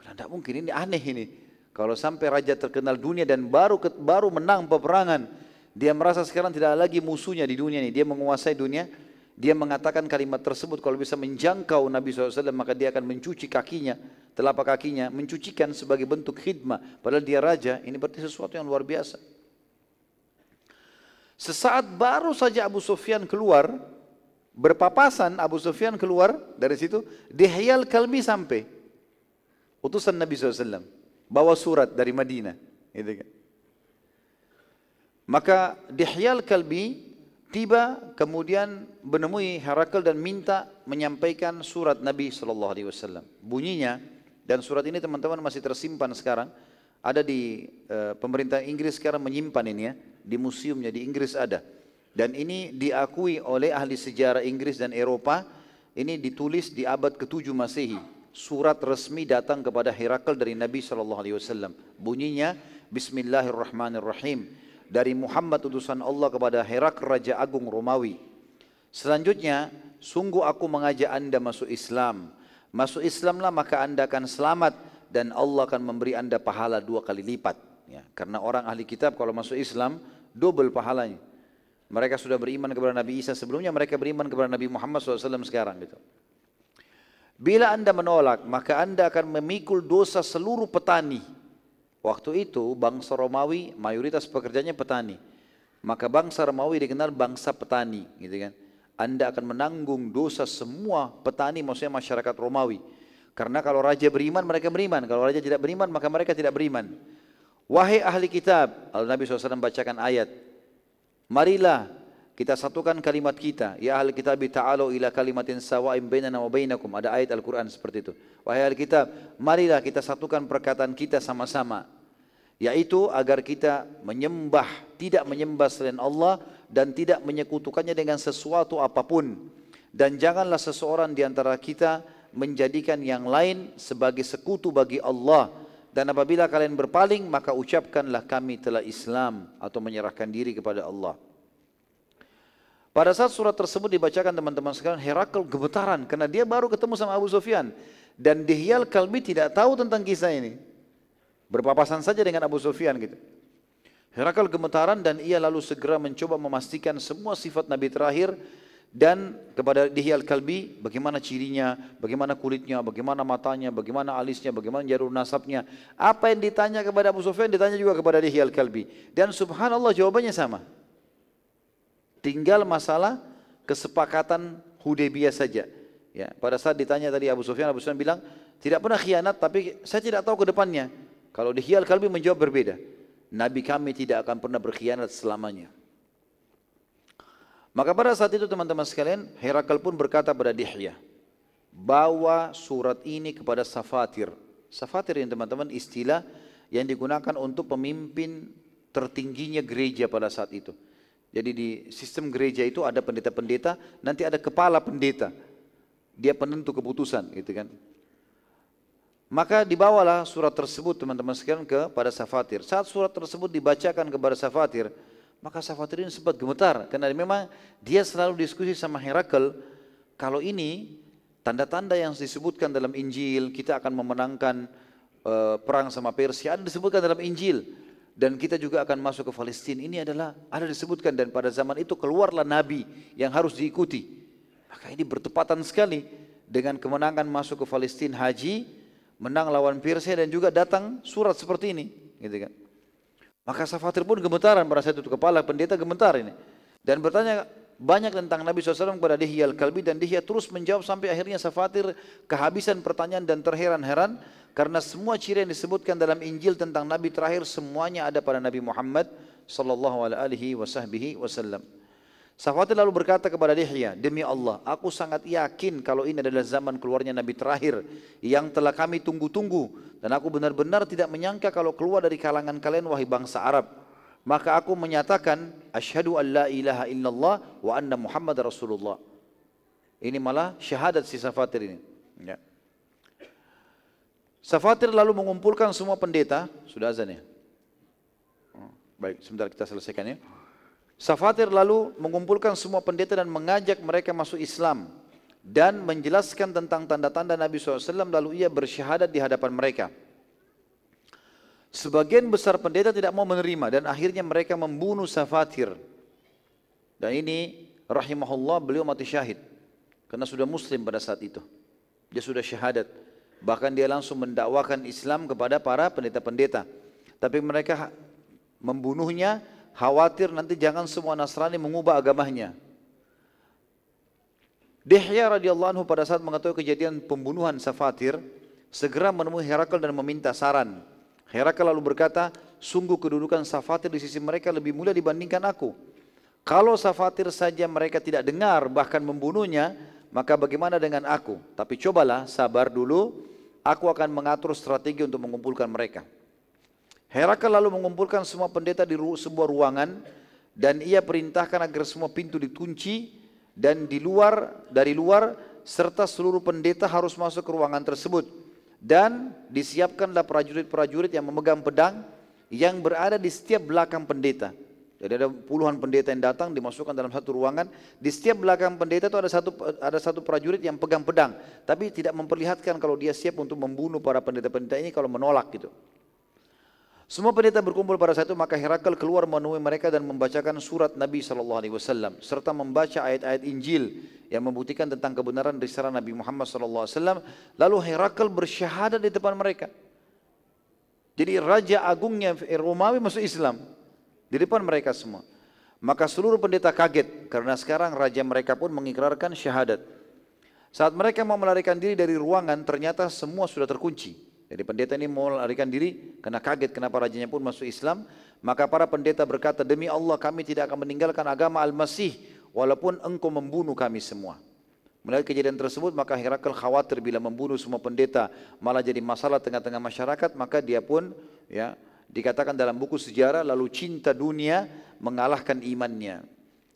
Tidak mungkin ini aneh ini. Kalau sampai raja terkenal dunia dan baru baru menang peperangan, dia merasa sekarang tidak lagi musuhnya di dunia ini. Dia menguasai dunia. Dia mengatakan kalimat tersebut kalau bisa menjangkau Nabi SAW maka dia akan mencuci kakinya telapak kakinya, mencucikan sebagai bentuk khidmah. Padahal dia raja, ini berarti sesuatu yang luar biasa. Sesaat baru saja Abu Sufyan keluar, berpapasan Abu Sufyan keluar dari situ, Dihyal Kalbi sampai. Utusan Nabi SAW, bawa surat dari Madinah. Gitu kan. Maka Dihyal Kalbi tiba kemudian menemui Herakl dan minta menyampaikan surat Nabi SAW. Bunyinya, dan surat ini teman-teman masih tersimpan sekarang. Ada di e, pemerintah Inggris sekarang menyimpan ini ya. Di museumnya di Inggris ada. Dan ini diakui oleh ahli sejarah Inggris dan Eropa. Ini ditulis di abad ke-7 Masehi. Surat resmi datang kepada Herakl dari Nabi SAW. Bunyinya Bismillahirrahmanirrahim. Dari Muhammad utusan Allah kepada Herakl Raja Agung Romawi. Selanjutnya, sungguh aku mengajak anda masuk Islam Masuk Islamlah maka anda akan selamat dan Allah akan memberi anda pahala dua kali lipat. Ya, karena orang ahli kitab kalau masuk Islam double pahalanya. Mereka sudah beriman kepada Nabi Isa sebelumnya, mereka beriman kepada Nabi Muhammad SAW sekarang gitu. Bila anda menolak, maka anda akan memikul dosa seluruh petani. Waktu itu bangsa Romawi mayoritas pekerjanya petani. Maka bangsa Romawi dikenal bangsa petani, gitu kan. Anda akan menanggung dosa semua petani maksudnya masyarakat Romawi. Karena kalau raja beriman mereka beriman, kalau raja tidak beriman maka mereka tidak beriman. Wahai ahli kitab, Al Nabi SAW bacakan ayat. Marilah kita satukan kalimat kita. Ya ahli kitab ta'alu ila kalimatin sawa'im bainana wa bainakum. Ada ayat Al-Quran seperti itu. Wahai ahli kitab, marilah kita satukan perkataan kita sama-sama. Yaitu agar kita menyembah, tidak menyembah selain Allah dan tidak menyekutukannya dengan sesuatu apa pun. Dan janganlah seseorang di antara kita menjadikan yang lain sebagai sekutu bagi Allah. Dan apabila kalian berpaling, maka ucapkanlah kami telah Islam atau menyerahkan diri kepada Allah. Pada saat surat tersebut dibacakan teman-teman sekalian, Herakl gemetaran karena dia baru ketemu sama Abu Sufyan. Dan Dihyal Kalbi tidak tahu tentang kisah ini. Berpapasan saja dengan Abu Sufyan gitu. Herakal gemetaran dan ia lalu segera mencoba memastikan semua sifat Nabi terakhir dan kepada Dihyal Kalbi bagaimana cirinya, bagaimana kulitnya, bagaimana matanya, bagaimana alisnya, bagaimana jalur nasabnya. Apa yang ditanya kepada Abu Sufyan ditanya juga kepada Dihyal Kalbi. Dan subhanallah jawabannya sama. Tinggal masalah kesepakatan Hudaybiyah saja. Ya, pada saat ditanya tadi Abu Sufyan, Abu Sufyan bilang, tidak pernah khianat tapi saya tidak tahu ke depannya. Kalau Dihyal Kalbi menjawab berbeda. Nabi kami tidak akan pernah berkhianat selamanya. Maka pada saat itu teman-teman sekalian, Herakal pun berkata pada Dihya, bawa surat ini kepada Safatir. Safatir yang teman-teman istilah yang digunakan untuk pemimpin tertingginya gereja pada saat itu. Jadi di sistem gereja itu ada pendeta-pendeta, nanti ada kepala pendeta. Dia penentu keputusan gitu kan. Maka dibawalah surat tersebut teman-teman sekalian kepada Safatir. Saat surat tersebut dibacakan kepada Safatir, maka Safatir ini sempat gemetar karena memang dia selalu diskusi sama Herakl kalau ini tanda-tanda yang disebutkan dalam Injil kita akan memenangkan uh, perang sama Persia ada disebutkan dalam Injil dan kita juga akan masuk ke Palestina ini adalah ada disebutkan dan pada zaman itu keluarlah nabi yang harus diikuti. Maka ini bertepatan sekali dengan kemenangan masuk ke Palestina haji menang lawan Persia dan juga datang surat seperti ini gitu kan. Maka Safatir pun gemetaran saat itu kepala pendeta gemetar ini. Dan bertanya banyak tentang Nabi SAW kepada Dihya Al-Kalbi dan Dihya terus menjawab sampai akhirnya Safatir kehabisan pertanyaan dan terheran-heran karena semua ciri yang disebutkan dalam Injil tentang Nabi terakhir semuanya ada pada Nabi Muhammad sallallahu alaihi wasallam. Sahabat lalu berkata kepada Dihya, demi Allah, aku sangat yakin kalau ini adalah zaman keluarnya Nabi terakhir yang telah kami tunggu-tunggu. Dan aku benar-benar tidak menyangka kalau keluar dari kalangan kalian wahai bangsa Arab. Maka aku menyatakan, Ashadu an la ilaha illallah wa anna Muhammad Rasulullah. Ini malah syahadat si Safatir ini. Ya. Safatir lalu mengumpulkan semua pendeta, sudah azan ya? Oh, baik, sebentar kita selesaikan ya. Safatir lalu mengumpulkan semua pendeta dan mengajak mereka masuk Islam dan menjelaskan tentang tanda-tanda Nabi SAW lalu ia bersyahadat di hadapan mereka. Sebagian besar pendeta tidak mau menerima dan akhirnya mereka membunuh Safatir. Dan ini rahimahullah beliau mati syahid karena sudah muslim pada saat itu. Dia sudah syahadat. Bahkan dia langsung mendakwakan Islam kepada para pendeta-pendeta. Tapi mereka membunuhnya khawatir nanti jangan semua Nasrani mengubah agamanya. Dihya radhiyallahu anhu pada saat mengetahui kejadian pembunuhan Safatir, segera menemui Herakl dan meminta saran. Herakl lalu berkata, sungguh kedudukan Safatir di sisi mereka lebih mulia dibandingkan aku. Kalau Safatir saja mereka tidak dengar bahkan membunuhnya, maka bagaimana dengan aku? Tapi cobalah sabar dulu, aku akan mengatur strategi untuk mengumpulkan mereka. Herakl lalu mengumpulkan semua pendeta di sebuah ruangan dan ia perintahkan agar semua pintu dikunci dan di luar dari luar serta seluruh pendeta harus masuk ke ruangan tersebut dan disiapkanlah prajurit-prajurit yang memegang pedang yang berada di setiap belakang pendeta. Jadi ada puluhan pendeta yang datang dimasukkan dalam satu ruangan. Di setiap belakang pendeta itu ada satu ada satu prajurit yang pegang pedang, tapi tidak memperlihatkan kalau dia siap untuk membunuh para pendeta-pendeta ini kalau menolak gitu. Semua pendeta berkumpul pada saat itu maka Herakl keluar menemui mereka dan membacakan surat Nabi sallallahu alaihi wasallam serta membaca ayat-ayat Injil yang membuktikan tentang kebenaran risalah Nabi Muhammad sallallahu alaihi wasallam lalu Herakl bersyahadat di depan mereka. Jadi raja agungnya Romawi masuk Islam di depan mereka semua. Maka seluruh pendeta kaget karena sekarang raja mereka pun mengikrarkan syahadat. Saat mereka mau melarikan diri dari ruangan ternyata semua sudah terkunci. Jadi pendeta ini mau larikan diri karena kaget kenapa rajanya pun masuk Islam. Maka para pendeta berkata, demi Allah kami tidak akan meninggalkan agama Al-Masih walaupun engkau membunuh kami semua. Melihat kejadian tersebut maka Herakl khawatir bila membunuh semua pendeta malah jadi masalah tengah-tengah masyarakat maka dia pun ya dikatakan dalam buku sejarah lalu cinta dunia mengalahkan imannya.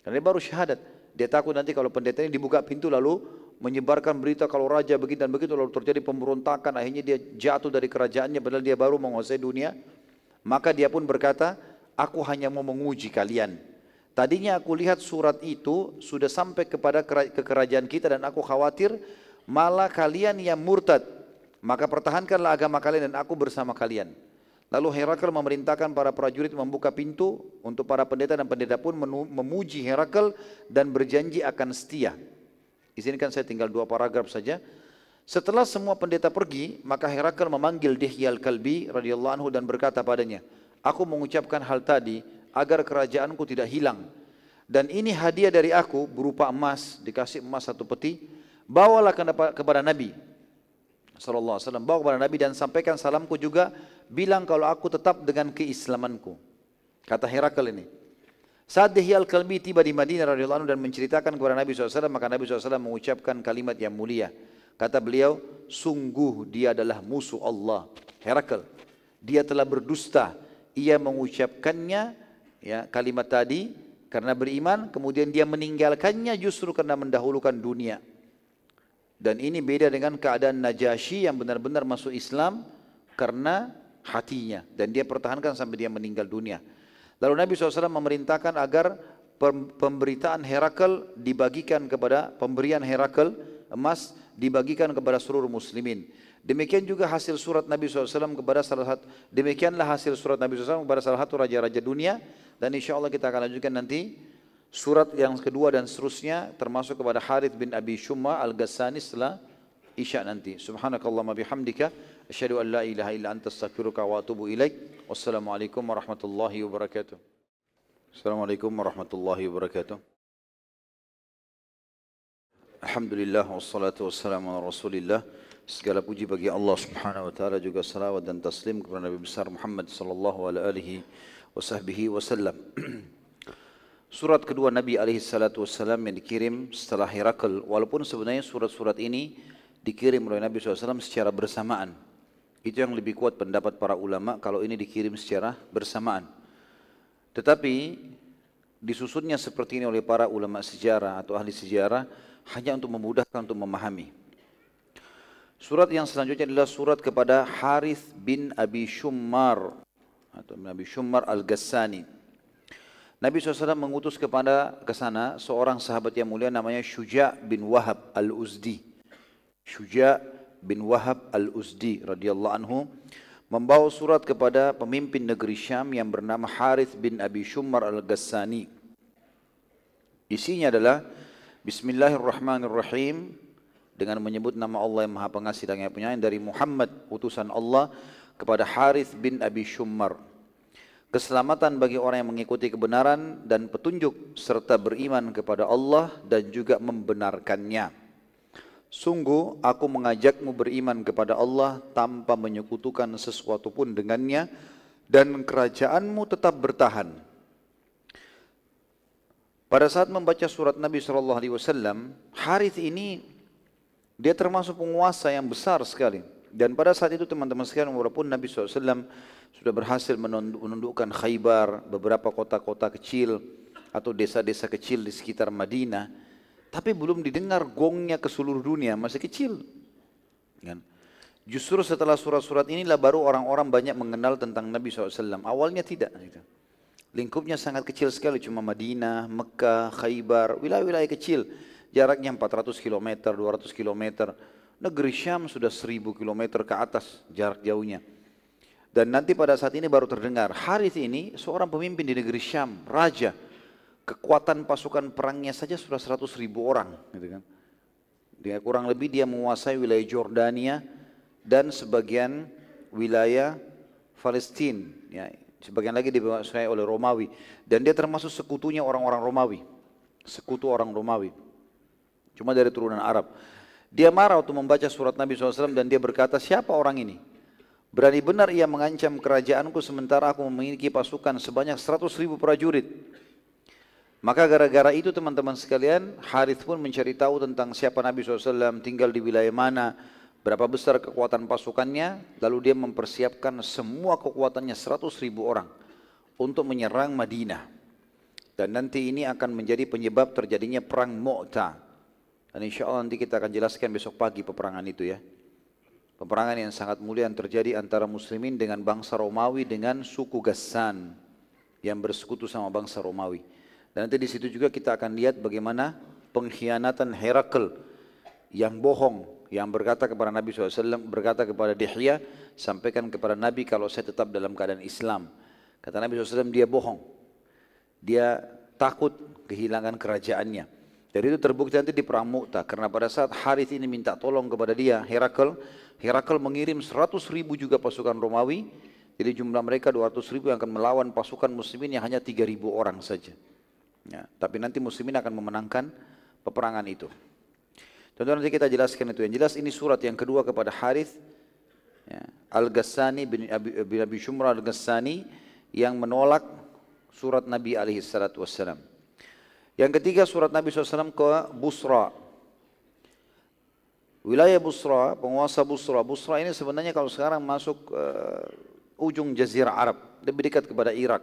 Karena dia baru syahadat. Dia takut nanti kalau pendeta ini dibuka pintu lalu menyebarkan berita kalau raja begitu dan begitu lalu terjadi pemberontakan akhirnya dia jatuh dari kerajaannya padahal dia baru menguasai dunia. Maka dia pun berkata aku hanya mau menguji kalian. Tadinya aku lihat surat itu sudah sampai kepada kekerajaan kita dan aku khawatir malah kalian yang murtad. Maka pertahankanlah agama kalian dan aku bersama kalian. Lalu Herakl memerintahkan para prajurit membuka pintu untuk para pendeta dan pendeta pun memuji Herakl dan berjanji akan setia. Izinkan saya tinggal dua paragraf saja. Setelah semua pendeta pergi, maka Herakl memanggil Dihya al-Kalbi radhiyallahu anhu dan berkata padanya, Aku mengucapkan hal tadi agar kerajaanku tidak hilang. Dan ini hadiah dari aku berupa emas, dikasih emas satu peti, bawalah kepada Nabi sallallahu alaihi wasallam, bawa kepada Nabi dan sampaikan salamku juga, bilang kalau aku tetap dengan keislamanku. Kata Herakl ini. Saat Dihyal Kalbi tiba di Madinah radhiyallahu anhu dan menceritakan kepada Nabi SAW, maka Nabi SAW mengucapkan kalimat yang mulia. Kata beliau, sungguh dia adalah musuh Allah. Herakl, dia telah berdusta. Ia mengucapkannya ya kalimat tadi karena beriman, kemudian dia meninggalkannya justru karena mendahulukan dunia. Dan ini beda dengan keadaan Najasyi yang benar-benar masuk Islam karena hatinya. Dan dia pertahankan sampai dia meninggal dunia. Lalu Nabi SAW memerintahkan agar pemberitaan Herakl dibagikan kepada pemberian Herakl emas dibagikan kepada seluruh muslimin. Demikian juga hasil surat Nabi SAW kepada salah satu demikianlah hasil surat Nabi SAW kepada salah satu raja-raja dunia dan insya Allah kita akan lanjutkan nanti surat yang kedua dan seterusnya termasuk kepada Harith bin Abi Shumma al-Ghassani setelah Isya nanti. Subhanakallahumma bihamdika asyhadu an la ilaha illa anta astaghfiruka wa atubu ilaik. Wassalamualaikum warahmatullahi wabarakatuh. Assalamualaikum warahmatullahi wabarakatuh. Alhamdulillah wassalatu wassalamu ala rasulillah. Segala puji bagi Allah subhanahu wa ta'ala juga salawat dan taslim kepada Nabi besar Muhammad sallallahu alaihi wasallam. Surat kedua Nabi alaihi salatu wassalam yang dikirim setelah Herakl. Walaupun sebenarnya surat-surat ini dikirim oleh Nabi SAW secara bersamaan. Itu yang lebih kuat pendapat para ulama kalau ini dikirim secara bersamaan. Tetapi disusunnya seperti ini oleh para ulama sejarah atau ahli sejarah hanya untuk memudahkan untuk memahami. Surat yang selanjutnya adalah surat kepada Harith bin Abi Shummar atau bin Abi Shummar Al-Ghassani. Nabi SAW mengutus kepada ke sana seorang sahabat yang mulia namanya Syuja bin Wahab Al-Uzdi. Syuja bin Wahab al-Uzdi radhiyallahu anhu membawa surat kepada pemimpin negeri Syam yang bernama Harith bin Abi Shumar al-Ghassani. Isinya adalah Bismillahirrahmanirrahim dengan menyebut nama Allah yang Maha Pengasih dan yang Penyayang dari Muhammad utusan Allah kepada Harith bin Abi Shumar. Keselamatan bagi orang yang mengikuti kebenaran dan petunjuk serta beriman kepada Allah dan juga membenarkannya. Sungguh aku mengajakmu beriman kepada Allah tanpa menyekutukan sesuatu pun dengannya dan kerajaanmu tetap bertahan. Pada saat membaca surat Nabi Shallallahu Alaihi Wasallam, Harith ini dia termasuk penguasa yang besar sekali. Dan pada saat itu teman-teman sekalian walaupun Nabi SAW sudah berhasil menundukkan Khaybar, beberapa kota-kota kecil atau desa-desa kecil di sekitar Madinah, tapi belum didengar gongnya ke seluruh dunia, masih kecil. Kan? Justru setelah surat-surat inilah baru orang-orang banyak mengenal tentang Nabi SAW. Awalnya tidak. Gitu. Lingkupnya sangat kecil sekali, cuma Madinah, Mekah, Khaybar, wilayah-wilayah kecil. Jaraknya 400 km, 200 km. Negeri Syam sudah 1000 km ke atas jarak jauhnya. Dan nanti pada saat ini baru terdengar, Harith ini seorang pemimpin di negeri Syam, raja kekuatan pasukan perangnya saja sudah 100 ribu orang. Gitu kan. Dia kurang lebih dia menguasai wilayah Jordania dan sebagian wilayah Palestina. Ya, sebagian lagi dikuasai oleh Romawi. Dan dia termasuk sekutunya orang-orang Romawi. Sekutu orang Romawi. Cuma dari turunan Arab. Dia marah waktu membaca surat Nabi SAW dan dia berkata, siapa orang ini? Berani benar ia mengancam kerajaanku sementara aku memiliki pasukan sebanyak 100 ribu prajurit. Maka gara-gara itu teman-teman sekalian, Harith pun mencari tahu tentang siapa Nabi SAW, tinggal di wilayah mana, berapa besar kekuatan pasukannya, lalu dia mempersiapkan semua kekuatannya 100 ribu orang untuk menyerang Madinah. Dan nanti ini akan menjadi penyebab terjadinya perang Mu'ta. Dan insya Allah nanti kita akan jelaskan besok pagi peperangan itu ya. Peperangan yang sangat mulia yang terjadi antara muslimin dengan bangsa Romawi dengan suku Gassan yang bersekutu sama bangsa Romawi. Dan nanti di situ juga kita akan lihat bagaimana pengkhianatan Herakl yang bohong, yang berkata kepada Nabi SAW, berkata kepada Dihya, sampaikan kepada Nabi kalau saya tetap dalam keadaan Islam. Kata Nabi SAW, dia bohong. Dia takut kehilangan kerajaannya. Dari itu terbukti nanti di perang Mu'ta. Karena pada saat Harith ini minta tolong kepada dia, Herakl, Herakl mengirim 100 ribu juga pasukan Romawi. Jadi jumlah mereka 200 ribu yang akan melawan pasukan muslimin yang hanya 3 ribu orang saja. Ya, tapi nanti muslimin akan memenangkan peperangan itu. Tentu nanti kita jelaskan itu. Yang jelas ini surat yang kedua kepada Harith ya, Al-Ghassani bin Abi, bin Abi Shumra Al-Ghassani yang menolak surat Nabi alaihi salatu. Yang ketiga surat Nabi SAW ke Busra. Wilayah Busra, penguasa Busra. Busra ini sebenarnya kalau sekarang masuk uh, ujung jazirah Arab, lebih dekat kepada Irak.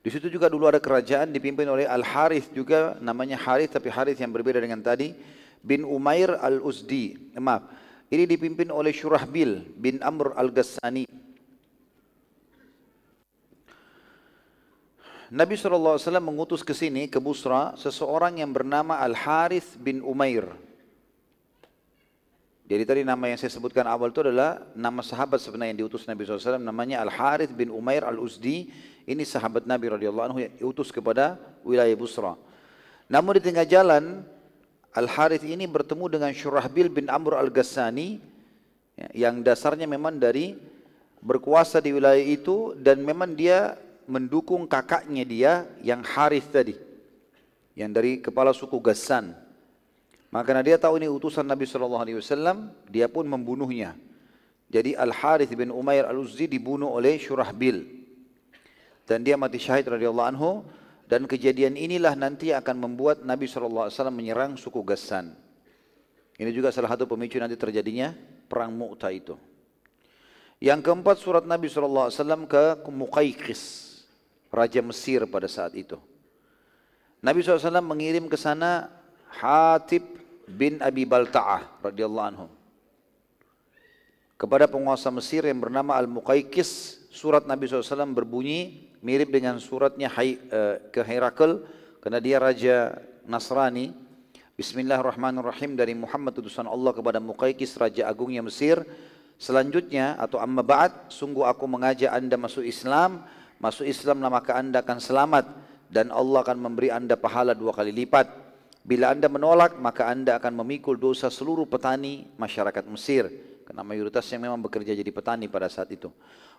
Di situ juga dulu ada kerajaan dipimpin oleh Al Harith juga namanya Harith tapi Harith yang berbeda dengan tadi bin Umair Al Uzdi. Maaf, ini dipimpin oleh Shurahbil bin Amr Al Ghassani. Nabi SAW mengutus ke sini, ke Busra, seseorang yang bernama Al Harith bin Umair. Jadi tadi nama yang saya sebutkan awal itu adalah nama sahabat sebenarnya yang diutus Nabi SAW namanya Al Harith bin Umair Al Uzdi ini sahabat Nabi radhiyallahu anhu yang diutus kepada wilayah Busra. Namun di tengah jalan Al Harith ini bertemu dengan Syurahbil bin Amr Al Ghassani ya, yang dasarnya memang dari berkuasa di wilayah itu dan memang dia mendukung kakaknya dia yang Harith tadi yang dari kepala suku Ghassan. Maka dia tahu ini utusan Nabi Shallallahu Alaihi Wasallam, dia pun membunuhnya. Jadi Al Harith bin Umair Al Uzzi dibunuh oleh Syurahbil dan dia mati syahid radhiyallahu anhu dan kejadian inilah nanti akan membuat Nabi SAW menyerang suku Gassan. Ini juga salah satu pemicu nanti terjadinya perang Mu'tah itu. Yang keempat surat Nabi SAW ke Muqaykis, Raja Mesir pada saat itu. Nabi SAW mengirim ke sana Hatib bin Abi Balta'ah radhiyallahu anhu. Kepada penguasa Mesir yang bernama Al-Muqaykis, surat Nabi SAW berbunyi, mirip dengan suratnya uh, ke Herakl karena dia raja Nasrani. Bismillahirrahmanirrahim dari Muhammad utusan Allah kepada Muqaykis raja agungnya Mesir. Selanjutnya atau amma ba'd sungguh aku mengajak Anda masuk Islam, masuk Islam maka Anda akan selamat dan Allah akan memberi Anda pahala dua kali lipat. Bila Anda menolak maka Anda akan memikul dosa seluruh petani masyarakat Mesir karena mayoritasnya memang bekerja jadi petani pada saat itu.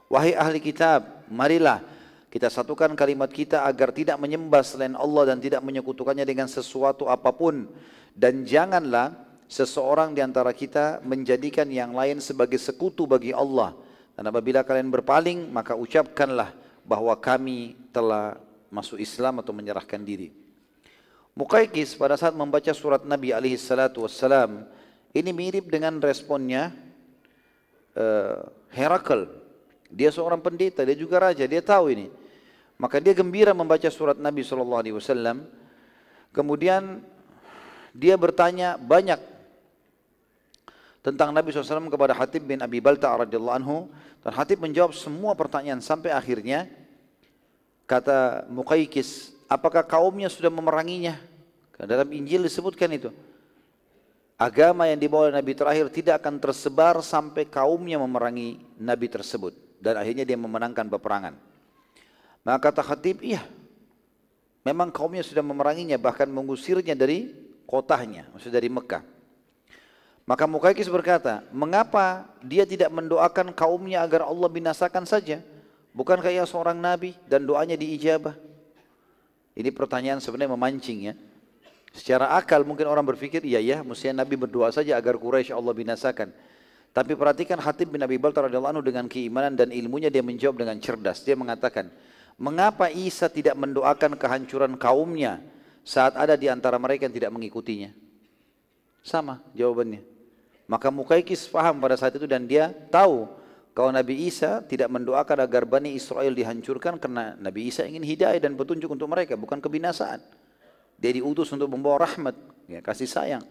Wahai ahli kitab, marilah kita satukan kalimat kita agar tidak menyembah selain Allah dan tidak menyekutukannya dengan sesuatu apa pun. Dan janganlah seseorang di antara kita menjadikan yang lain sebagai sekutu bagi Allah. Dan apabila kalian berpaling, maka ucapkanlah bahwa kami telah masuk Islam atau menyerahkan diri. Muqaykis pada saat membaca surat Nabi alaihi salatu wassalam, ini mirip dengan responnya uh, Herakl. Dia seorang pendeta, dia juga raja, dia tahu ini. Maka dia gembira membaca surat Nabi Shallallahu Alaihi Wasallam. Kemudian dia bertanya banyak tentang Nabi SAW kepada Hatib bin Abi Balta radhiyallahu anhu. Dan Hatib menjawab semua pertanyaan sampai akhirnya. Kata Muqaykis apakah kaumnya sudah memeranginya? Dalam Injil disebutkan itu. Agama yang dibawa oleh Nabi terakhir tidak akan tersebar sampai kaumnya memerangi Nabi tersebut. Dan akhirnya dia memenangkan peperangan maka kata khatib, iya. Memang kaumnya sudah memeranginya, bahkan mengusirnya dari kotanya, maksudnya dari Mekah. Maka Mukaikis berkata, mengapa dia tidak mendoakan kaumnya agar Allah binasakan saja? Bukankah ia seorang nabi dan doanya diijabah? Ini pertanyaan sebenarnya memancing ya. Secara akal mungkin orang berpikir, iya ya, mestinya Nabi berdoa saja agar Quraisy Allah binasakan. Tapi perhatikan Hatib bin Abi Baltar radhiyallahu dengan keimanan dan ilmunya dia menjawab dengan cerdas. Dia mengatakan, Mengapa Isa tidak mendoakan kehancuran kaumnya saat ada di antara mereka yang tidak mengikutinya? Sama jawabannya. Maka Mukaikis paham pada saat itu dan dia tahu kalau Nabi Isa tidak mendoakan agar Bani Israel dihancurkan karena Nabi Isa ingin hidayah dan petunjuk untuk mereka, bukan kebinasaan. Dia diutus untuk membawa rahmat, ya, kasih sayang.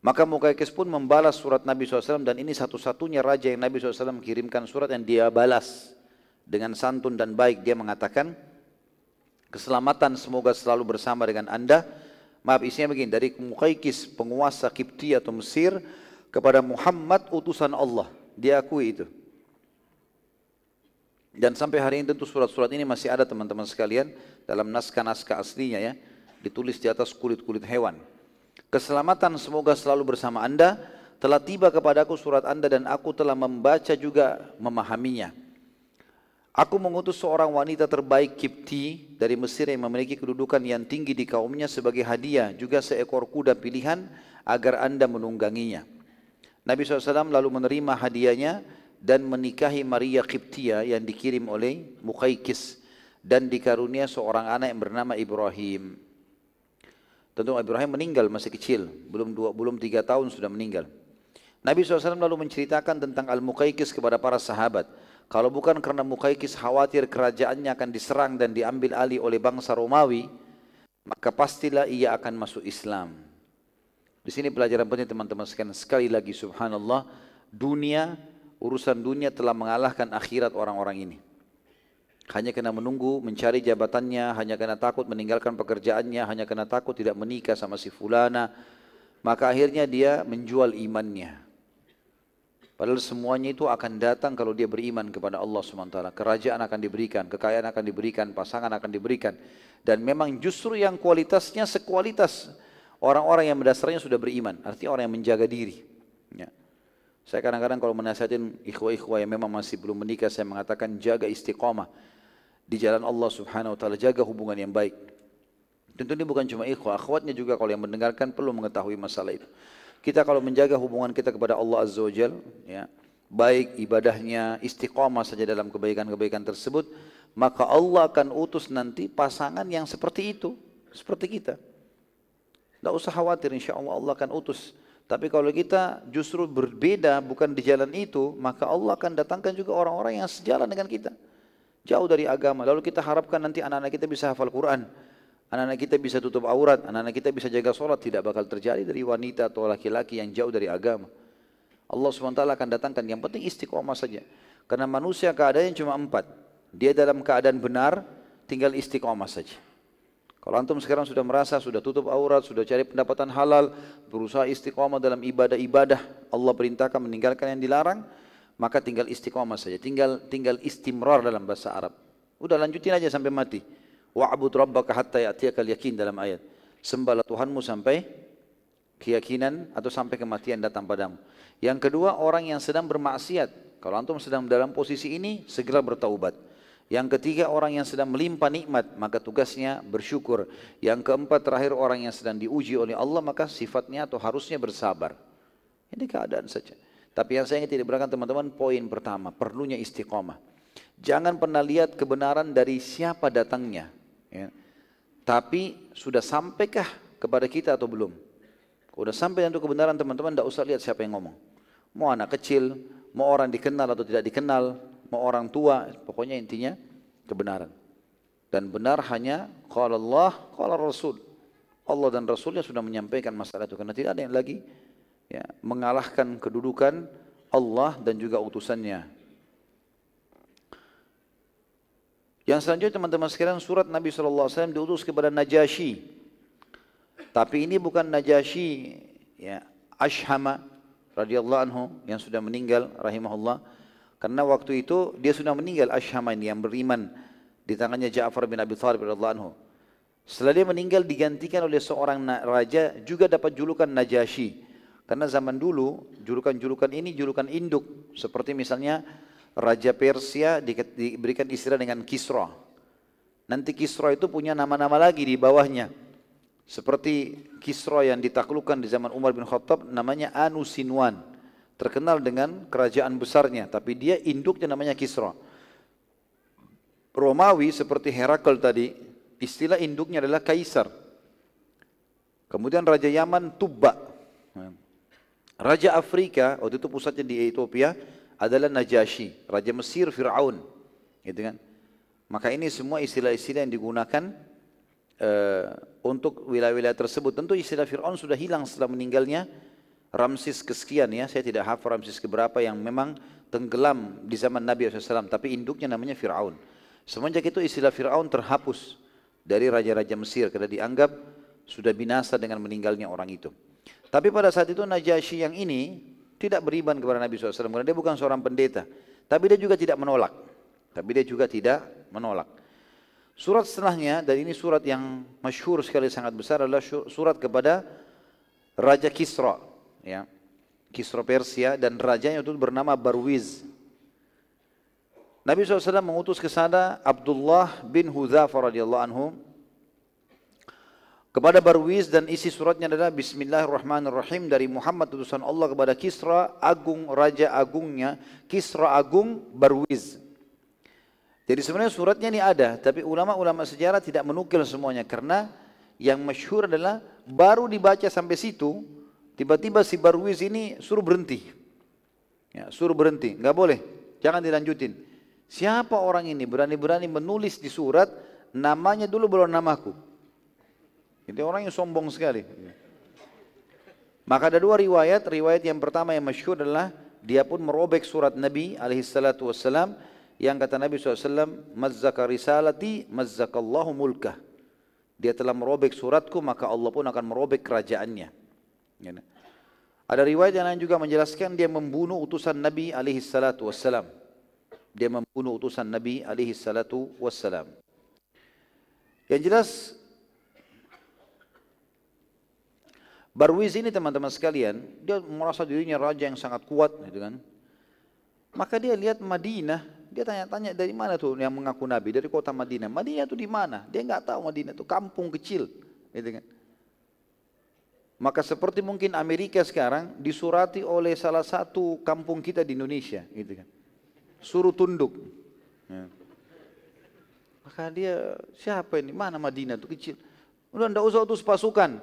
Maka Mukaikis pun membalas surat Nabi SAW dan ini satu-satunya raja yang Nabi SAW kirimkan surat yang dia balas dengan santun dan baik dia mengatakan keselamatan semoga selalu bersama dengan anda. Maaf isinya begini dari Muqaykis penguasa Kipti atau Mesir kepada Muhammad utusan Allah. Dia akui itu. Dan sampai hari ini tentu surat-surat ini masih ada teman-teman sekalian dalam naskah-naskah aslinya ya ditulis di atas kulit-kulit hewan. Keselamatan semoga selalu bersama anda. Telah tiba kepadaku surat anda dan aku telah membaca juga memahaminya Aku mengutus seorang wanita terbaik Kipti dari Mesir yang memiliki kedudukan yang tinggi di kaumnya sebagai hadiah, juga seekor kuda pilihan agar anda menungganginya. Nabi SAW lalu menerima hadiahnya dan menikahi Maria Kiptia yang dikirim oleh Mukaikis dan dikarunia seorang anak yang bernama Ibrahim. Tentu Ibrahim meninggal masih kecil, belum dua, belum tiga tahun sudah meninggal. Nabi SAW lalu menceritakan tentang Al-Muqaykis kepada para sahabat. Kalau bukan karena Muqaykis khawatir kerajaannya akan diserang dan diambil alih oleh bangsa Romawi, maka pastilah ia akan masuk Islam. Di sini pelajaran penting teman-teman sekalian. Sekali lagi subhanallah, dunia, urusan dunia telah mengalahkan akhirat orang-orang ini. Hanya karena menunggu mencari jabatannya, hanya karena takut meninggalkan pekerjaannya, hanya karena takut tidak menikah sama si fulana, maka akhirnya dia menjual imannya. Padahal semuanya itu akan datang kalau dia beriman kepada Allah SWT. Kerajaan akan diberikan, kekayaan akan diberikan, pasangan akan diberikan. Dan memang justru yang kualitasnya sekualitas orang-orang yang mendasarnya sudah beriman. Artinya orang yang menjaga diri. Ya. Saya kadang-kadang kalau menasihatin ikhwah-ikhwah yang memang masih belum menikah, saya mengatakan jaga istiqamah di jalan Allah Subhanahu wa taala, jaga hubungan yang baik. Tentu ini bukan cuma ikhwah, akhwatnya juga kalau yang mendengarkan perlu mengetahui masalah itu. Kita kalau menjaga hubungan kita kepada Allah Azza wa Jal, ya, baik ibadahnya, istiqamah saja dalam kebaikan-kebaikan tersebut, maka Allah akan utus nanti pasangan yang seperti itu, seperti kita. Tidak usah khawatir, insya Allah Allah akan utus. Tapi kalau kita justru berbeda, bukan di jalan itu, maka Allah akan datangkan juga orang-orang yang sejalan dengan kita. Jauh dari agama. Lalu kita harapkan nanti anak-anak kita bisa hafal Quran anak-anak kita bisa tutup aurat, anak-anak kita bisa jaga sholat, tidak bakal terjadi dari wanita atau laki-laki yang jauh dari agama. Allah SWT akan datangkan, yang penting istiqomah saja. Karena manusia keadaannya cuma empat. Dia dalam keadaan benar, tinggal istiqomah saja. Kalau antum sekarang sudah merasa, sudah tutup aurat, sudah cari pendapatan halal, berusaha istiqomah dalam ibadah-ibadah, Allah perintahkan meninggalkan yang dilarang, maka tinggal istiqomah saja. Tinggal tinggal istimrar dalam bahasa Arab. Udah lanjutin aja sampai mati. Wa'bud rabbaka hatta ya'tiyakal yakin dalam ayat. Sembahlah Tuhanmu sampai keyakinan atau sampai kematian datang padamu. Yang kedua, orang yang sedang bermaksiat. Kalau antum sedang dalam posisi ini, segera bertaubat. Yang ketiga, orang yang sedang melimpah nikmat, maka tugasnya bersyukur. Yang keempat, terakhir orang yang sedang diuji oleh Allah, maka sifatnya atau harusnya bersabar. Ini keadaan saja. Tapi yang saya ingin tidak berakan teman-teman, poin pertama, perlunya istiqomah. Jangan pernah lihat kebenaran dari siapa datangnya. Ya. Tapi sudah sampaikah kepada kita atau belum? Kalau sudah sampai untuk kebenaran teman-teman, tidak usah lihat siapa yang ngomong. Mau anak kecil, mau orang dikenal atau tidak dikenal, mau orang tua, pokoknya intinya kebenaran. Dan benar hanya kalau Allah, kalau Rasul. Allah dan Rasulnya sudah menyampaikan masalah itu karena tidak ada yang lagi ya, mengalahkan kedudukan Allah dan juga utusannya Yang selanjutnya teman-teman sekalian surat Nabi SAW diutus kepada Najasyi. Tapi ini bukan Najasyi ya, Ashama radhiyallahu anhu yang sudah meninggal rahimahullah. Karena waktu itu dia sudah meninggal Ashama ini yang beriman di tangannya Ja'far bin Abi Thalib radhiyallahu anhu. Setelah dia meninggal digantikan oleh seorang raja juga dapat julukan Najasyi. Karena zaman dulu julukan-julukan ini julukan induk seperti misalnya Raja Persia diberikan istilah dengan Kisra. Nanti Kisra itu punya nama-nama lagi di bawahnya. Seperti Kisra yang ditaklukkan di zaman Umar bin Khattab namanya Anu Sinwan. Terkenal dengan kerajaan besarnya. Tapi dia induknya namanya Kisra. Romawi seperti Herakl tadi, istilah induknya adalah Kaisar. Kemudian Raja Yaman Tubba. Raja Afrika, waktu itu pusatnya di Ethiopia, adalah Najasyi, Raja Mesir Fir'aun. Gitu kan? Maka ini semua istilah-istilah yang digunakan uh, untuk wilayah-wilayah tersebut. Tentu istilah Fir'aun sudah hilang setelah meninggalnya Ramses kesekian ya. Saya tidak hafal Ramses keberapa yang memang tenggelam di zaman Nabi SAW. Tapi induknya namanya Fir'aun. Semenjak itu istilah Fir'aun terhapus dari raja-raja Mesir karena dianggap sudah binasa dengan meninggalnya orang itu. Tapi pada saat itu Najasyi yang ini tidak beriman kepada Nabi SAW karena dia bukan seorang pendeta. Tapi dia juga tidak menolak. Tapi dia juga tidak menolak. Surat setelahnya, dan ini surat yang masyhur sekali sangat besar adalah surat kepada Raja Kisra. Ya. Kisra Persia dan rajanya itu bernama Barwiz. Nabi SAW mengutus ke sana Abdullah bin Hudzafah radhiyallahu anhu kepada Barwiz dan isi suratnya adalah Bismillahirrahmanirrahim dari Muhammad utusan Allah kepada Kisra agung raja agungnya Kisra agung Barwiz. Jadi sebenarnya suratnya ini ada, tapi ulama-ulama sejarah tidak menukil semuanya karena yang masyhur adalah baru dibaca sampai situ, tiba-tiba si Barwiz ini suruh berhenti. Ya, suruh berhenti, nggak boleh, jangan dilanjutin. Siapa orang ini berani-berani menulis di surat namanya dulu belum namaku. Jadi orang yang sombong sekali. Maka ada dua riwayat. Riwayat yang pertama yang masyhur adalah dia pun merobek surat Nabi alaihi salatu wassalam yang kata Nabi SAW, Mazzaka risalati, mazzakallahu mulkah. Dia telah merobek suratku, maka Allah pun akan merobek kerajaannya. Ya. Ada riwayat yang lain juga menjelaskan dia membunuh utusan Nabi alaihi salatu wassalam. Dia membunuh utusan Nabi alaihi salatu wassalam. Yang jelas Barwiz ini teman-teman sekalian, dia merasa dirinya raja yang sangat kuat, gitu kan. Maka dia lihat Madinah, dia tanya-tanya dari mana tuh yang mengaku Nabi, dari kota Madinah. Madinah itu di mana? Dia nggak tahu Madinah itu kampung kecil, gitu kan. Maka seperti mungkin Amerika sekarang disurati oleh salah satu kampung kita di Indonesia, gitu kan. Suruh tunduk. Ya. Maka dia siapa ini? Mana Madinah itu kecil? Udah ndak usah utus pasukan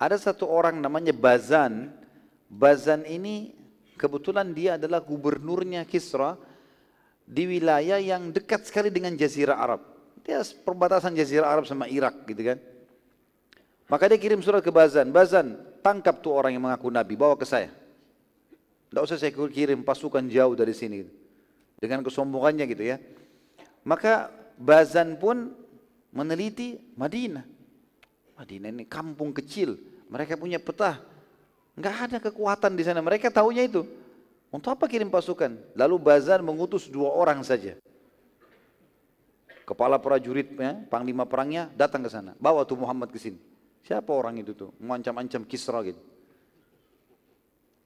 ada satu orang namanya Bazan. Bazan ini kebetulan dia adalah gubernurnya Kisra di wilayah yang dekat sekali dengan Jazirah Arab. Dia perbatasan Jazirah Arab sama Irak gitu kan. Maka dia kirim surat ke Bazan. Bazan, tangkap tuh orang yang mengaku Nabi, bawa ke saya. Tidak usah saya kirim pasukan jauh dari sini. Dengan kesombongannya gitu ya. Maka Bazan pun meneliti Madinah. Madinah ini kampung kecil. Mereka punya peta. Enggak ada kekuatan di sana. Mereka tahunya itu. Untuk apa kirim pasukan? Lalu Bazar mengutus dua orang saja. Kepala prajuritnya, panglima perangnya datang ke sana. Bawa tuh Muhammad ke sini. Siapa orang itu tuh? Mengancam-ancam Kisra gitu.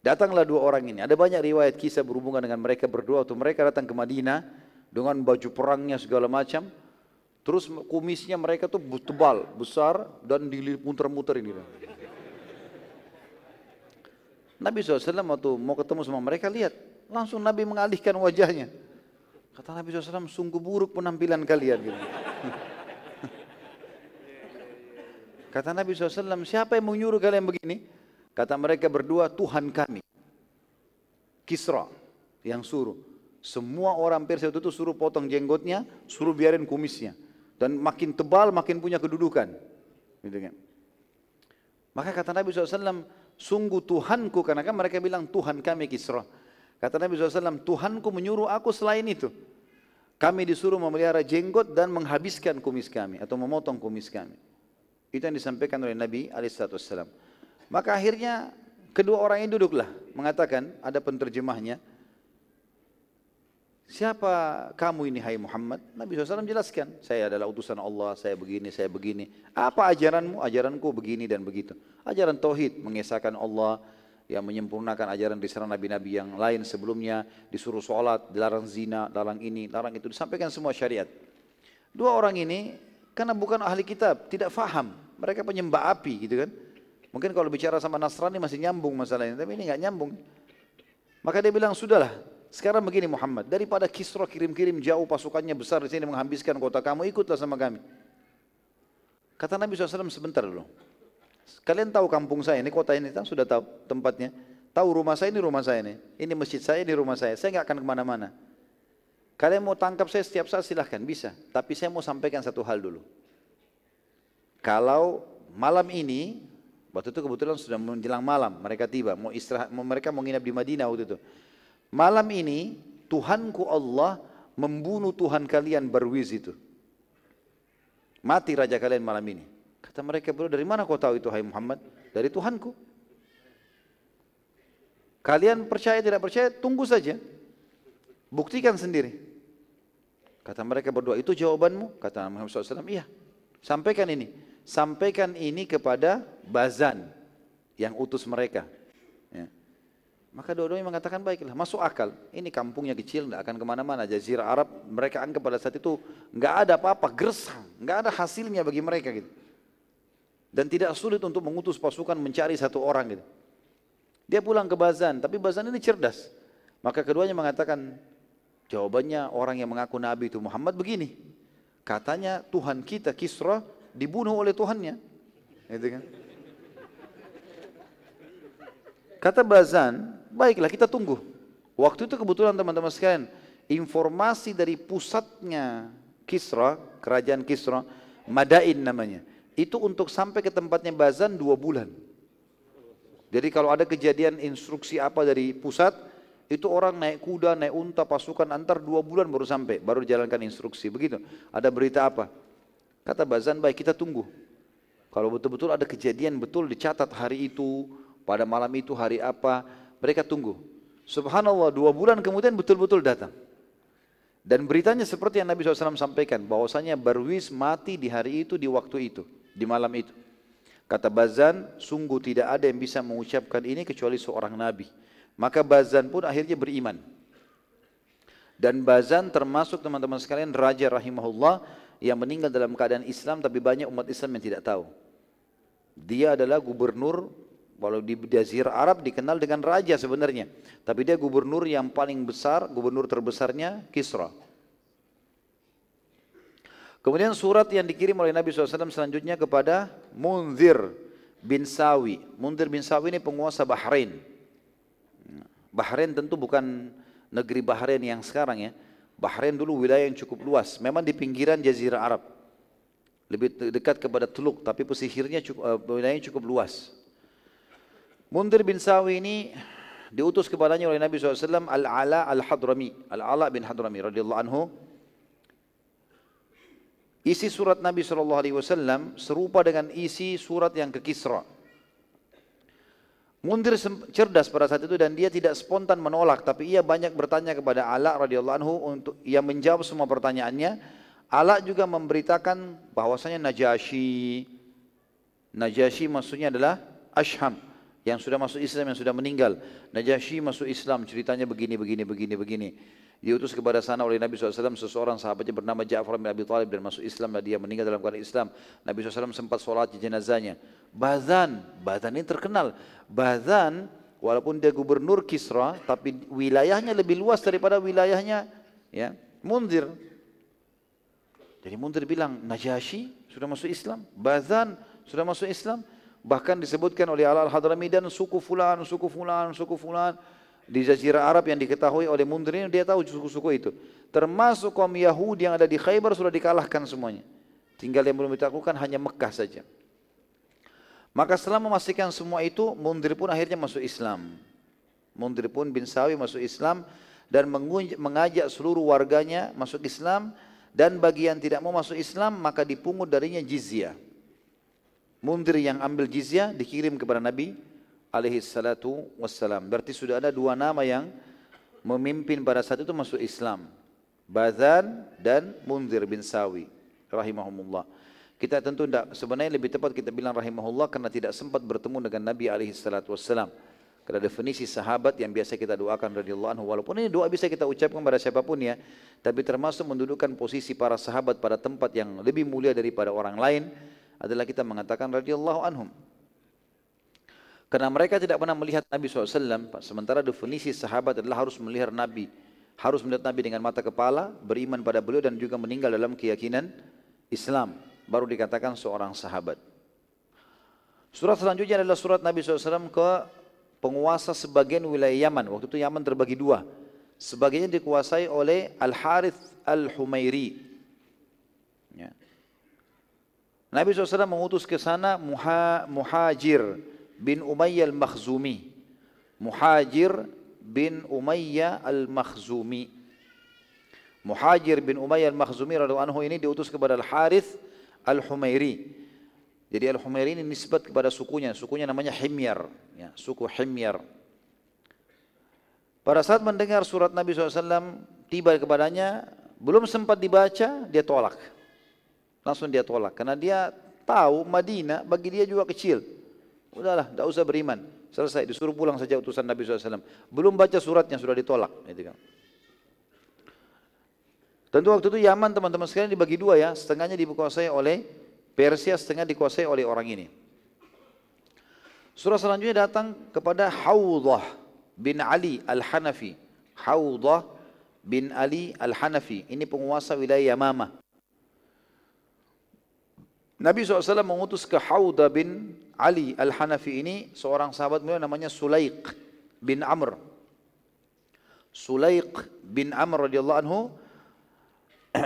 Datanglah dua orang ini. Ada banyak riwayat kisah berhubungan dengan mereka berdua. Waktu mereka datang ke Madinah dengan baju perangnya segala macam. Terus kumisnya mereka tuh tebal, besar dan dimuter-muter ini. Nabi SAW waktu mau ketemu sama mereka lihat langsung Nabi mengalihkan wajahnya. Kata Nabi SAW sungguh buruk penampilan kalian. Gitu. Kata Nabi SAW siapa yang menyuruh kalian begini? Kata mereka berdua Tuhan kami. Kisra yang suruh. Semua orang Persia itu suruh potong jenggotnya, suruh biarin kumisnya. Dan makin tebal makin punya kedudukan. Gitu kan. Maka kata Nabi SAW, sungguh Tuhanku karena kan mereka bilang Tuhan kami Kisra. Kata Nabi SAW, Tuhanku menyuruh aku selain itu. Kami disuruh memelihara jenggot dan menghabiskan kumis kami atau memotong kumis kami. Itu yang disampaikan oleh Nabi SAW. Maka akhirnya kedua orang ini duduklah mengatakan ada penterjemahnya. Siapa kamu ini hai Muhammad? Nabi SAW jelaskan, saya adalah utusan Allah, saya begini, saya begini. Apa ajaranmu? Ajaranku begini dan begitu. Ajaran Tauhid, mengesahkan Allah, yang menyempurnakan ajaran di sana nabi-nabi yang lain sebelumnya, disuruh sholat, dilarang zina, larang ini, larang itu, disampaikan semua syariat. Dua orang ini, karena bukan ahli kitab, tidak faham. Mereka penyembah api gitu kan. Mungkin kalau bicara sama Nasrani masih nyambung masalahnya, tapi ini nggak nyambung. Maka dia bilang, sudahlah, sekarang begini Muhammad, daripada Kisra kirim-kirim jauh pasukannya besar di sini menghabiskan kota kamu, ikutlah sama kami. Kata Nabi SAW sebentar dulu. Kalian tahu kampung saya, ini kota ini, sudah tahu tempatnya. Tahu rumah saya, ini rumah saya ini. Ini masjid saya, ini rumah saya. Saya nggak akan ke mana-mana. Kalian mau tangkap saya setiap saat silahkan, bisa. Tapi saya mau sampaikan satu hal dulu. Kalau malam ini, waktu itu kebetulan sudah menjelang malam, mereka tiba, mau istirahat, mereka mau nginap di Madinah waktu itu. Malam ini Tuhanku Allah membunuh Tuhan kalian Barwiz itu. Mati raja kalian malam ini. Kata mereka bro, dari mana kau tahu itu hai Muhammad? Dari Tuhanku. Kalian percaya tidak percaya, tunggu saja. Buktikan sendiri. Kata mereka berdua, itu jawabanmu? Kata Muhammad SAW, iya. Sampaikan ini. Sampaikan ini kepada Bazan yang utus mereka. Maka dua-duanya mengatakan baiklah, masuk akal. Ini kampungnya kecil, tidak akan ke mana-mana. Jazirah Arab, mereka anggap pada saat itu nggak ada apa-apa, gersang, nggak ada hasilnya bagi mereka gitu. Dan tidak sulit untuk mengutus pasukan mencari satu orang gitu. Dia pulang ke Bazan, tapi Bazan ini cerdas. Maka keduanya mengatakan, jawabannya orang yang mengaku Nabi itu Muhammad begini. Katanya Tuhan kita Kisra dibunuh oleh Tuhannya. Gitu kan? Kata Bazan, baiklah kita tunggu. Waktu itu kebetulan teman-teman sekalian, informasi dari pusatnya Kisra, kerajaan Kisra, Madain namanya. Itu untuk sampai ke tempatnya Bazan dua bulan. Jadi kalau ada kejadian instruksi apa dari pusat, itu orang naik kuda, naik unta, pasukan antar dua bulan baru sampai, baru dijalankan instruksi. Begitu. Ada berita apa? Kata Bazan, baik kita tunggu. Kalau betul-betul ada kejadian betul dicatat hari itu, pada malam itu hari apa, mereka tunggu. Subhanallah, dua bulan kemudian betul-betul datang. Dan beritanya seperti yang Nabi SAW sampaikan, bahwasanya Barwis mati di hari itu, di waktu itu, di malam itu. Kata Bazan, sungguh tidak ada yang bisa mengucapkan ini kecuali seorang Nabi. Maka Bazan pun akhirnya beriman. Dan Bazan termasuk teman-teman sekalian Raja rahimahullah yang meninggal dalam keadaan Islam tapi banyak umat Islam yang tidak tahu. Dia adalah gubernur Walau di Jazirah Arab dikenal dengan raja sebenarnya. Tapi dia gubernur yang paling besar, gubernur terbesarnya Kisra. Kemudian surat yang dikirim oleh Nabi SAW selanjutnya kepada Munzir bin Sawi. Munzir bin Sawi ini penguasa Bahrain. Bahrain tentu bukan negeri Bahrain yang sekarang ya. Bahrain dulu wilayah yang cukup luas. Memang di pinggiran Jazirah Arab. Lebih dekat kepada Teluk, tapi pesisirnya cukup, uh, wilayahnya cukup luas. Mundir bin Sawi ini diutus kepadanya oleh Nabi SAW Al-Ala Al-Hadrami. Al-Ala bin Hadrami radhiyallahu anhu. Isi surat Nabi SAW serupa dengan isi surat yang ke Kisra. Mundir cerdas pada saat itu dan dia tidak spontan menolak tapi ia banyak bertanya kepada Ala radhiyallahu anhu untuk ia menjawab semua pertanyaannya. Ala juga memberitakan bahwasanya Najasyi Najasyi maksudnya adalah Asham yang sudah masuk Islam, yang sudah meninggal. Najasyi masuk Islam, ceritanya begini, begini, begini, begini. Diutus kepada sana oleh Nabi SAW seseorang sahabatnya bernama Ja'far bin Abi Talib dan masuk Islam dan dia meninggal dalam keadaan Islam. Nabi SAW sempat sholat di jenazahnya. Bazan, Bazan ini terkenal. Bazan, walaupun dia gubernur Kisra, tapi wilayahnya lebih luas daripada wilayahnya ya Mundir. Jadi Mundir bilang, Najasyi sudah masuk Islam, Bazan sudah masuk Islam, Bahkan disebutkan oleh Al-Hadrami dan suku fulan, suku fulan, suku fulan. Di Jazirah Arab yang diketahui oleh Mundir ini dia tahu suku-suku itu. Termasuk kaum Yahudi yang ada di Khaybar sudah dikalahkan semuanya. Tinggal yang belum ditaklukkan hanya Mekah saja. Maka setelah memastikan semua itu, Mundir pun akhirnya masuk Islam. Mundir pun bin Sawi masuk Islam dan mengajak seluruh warganya masuk Islam dan bagi yang tidak mau masuk Islam maka dipungut darinya jizyah. Mundir yang ambil jizyah dikirim kepada Nabi alaihi salatu wassalam. Berarti sudah ada dua nama yang memimpin pada saat itu masuk Islam. Bazan dan Mundir bin Sawi rahimahumullah. Kita tentu tidak, sebenarnya lebih tepat kita bilang rahimahullah karena tidak sempat bertemu dengan Nabi alaihi salatu wassalam. Karena definisi sahabat yang biasa kita doakan radhiyallahu anhu walaupun ini doa bisa kita ucapkan pada siapa pun ya, tapi termasuk mendudukkan posisi para sahabat pada tempat yang lebih mulia daripada orang lain adalah kita mengatakan radhiyallahu anhum. Karena mereka tidak pernah melihat Nabi SAW, sementara definisi sahabat adalah harus melihat Nabi. Harus melihat Nabi dengan mata kepala, beriman pada beliau dan juga meninggal dalam keyakinan Islam. Baru dikatakan seorang sahabat. Surat selanjutnya adalah surat Nabi SAW ke penguasa sebagian wilayah Yaman. Waktu itu Yaman terbagi dua. Sebagiannya dikuasai oleh Al-Harith Al-Humairi. Nabi SAW mengutus ke sana Muha, Muhajir bin Umayyah al-Makhzumi. Muhajir bin Umayyah al-Makhzumi. Muhajir bin Umayyah al-Makhzumi anhu ini diutus kepada Al-Harith al-Humairi. Jadi Al-Humairi ini nisbat kepada sukunya, sukunya namanya Himyar, ya, suku Himyar. Pada saat mendengar surat Nabi SAW tiba kepadanya, belum sempat dibaca, dia tolak. Langsung dia tolak. Karena dia tahu Madinah bagi dia juga kecil. Udahlah, tidak usah beriman. Selesai, disuruh pulang saja utusan Nabi SAW. Belum baca suratnya sudah ditolak. Gitu kan. Tentu waktu itu Yaman teman-teman sekalian dibagi dua ya, setengahnya dikuasai oleh Persia, setengah dikuasai oleh orang ini. Surah selanjutnya datang kepada Hawdah bin Ali Al-Hanafi. Hawdah bin Ali Al-Hanafi. Ini penguasa wilayah Yamamah. Nabi SAW mengutus ke Hawdah bin Ali Al-Hanafi ini seorang sahabat beliau namanya Sulaik bin Amr. Sulaik bin Amr radhiyallahu anhu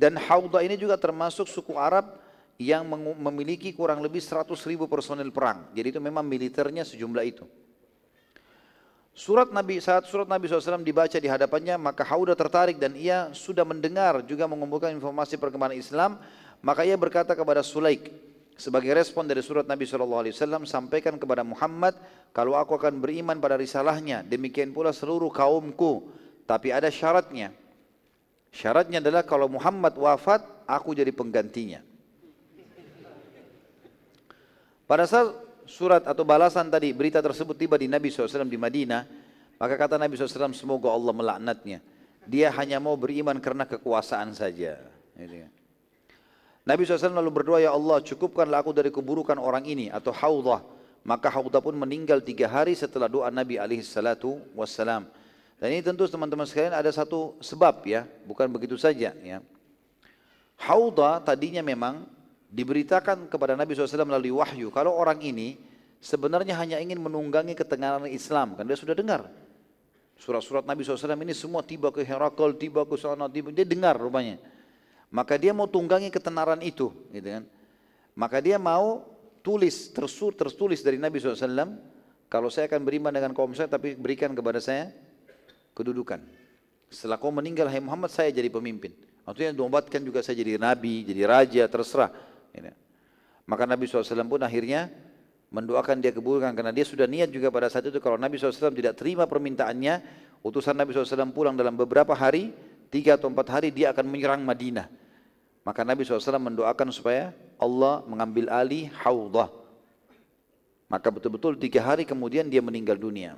dan Hawdah ini juga termasuk suku Arab yang memiliki kurang lebih 100 ribu personil perang. Jadi itu memang militernya sejumlah itu. Surat Nabi saat surat Nabi SAW dibaca di hadapannya maka Hauda tertarik dan ia sudah mendengar juga mengumpulkan informasi perkembangan Islam maka ia berkata kepada Sulaik sebagai respon dari surat Nabi SAW, sampaikan kepada Muhammad, kalau aku akan beriman pada risalahnya, demikian pula seluruh kaumku. Tapi ada syaratnya. Syaratnya adalah kalau Muhammad wafat, aku jadi penggantinya. Pada saat surat atau balasan tadi, berita tersebut tiba di Nabi SAW di Madinah, maka kata Nabi SAW, semoga Allah melaknatnya. Dia hanya mau beriman karena kekuasaan saja. Nabi SAW lalu berdoa, Ya Allah cukupkanlah aku dari keburukan orang ini atau haudah. Maka haudah pun meninggal tiga hari setelah doa Nabi SAW. Dan ini tentu teman-teman sekalian ada satu sebab ya, bukan begitu saja ya. Haudah tadinya memang diberitakan kepada Nabi SAW melalui wahyu. Kalau orang ini sebenarnya hanya ingin menunggangi ketegangan Islam, kan dia sudah dengar. Surat-surat Nabi SAW ini semua tiba ke Herakl, tiba ke sana, tiba, dia dengar rupanya. Maka dia mau tunggangi ketenaran itu, gitu kan. Maka dia mau tulis, tersur, tertulis dari Nabi SAW, kalau saya akan beriman dengan kaum saya, tapi berikan kepada saya kedudukan. Setelah kau meninggal, hai Muhammad, saya jadi pemimpin. Maksudnya diobatkan juga saya jadi nabi, jadi raja, terserah. Gitu. Maka Nabi SAW pun akhirnya mendoakan dia keburukan karena dia sudah niat juga pada saat itu kalau Nabi SAW tidak terima permintaannya, utusan Nabi SAW pulang dalam beberapa hari, tiga atau empat hari dia akan menyerang Madinah. Maka Nabi SAW mendoakan supaya Allah mengambil alih haudah. Maka betul-betul tiga hari kemudian dia meninggal dunia.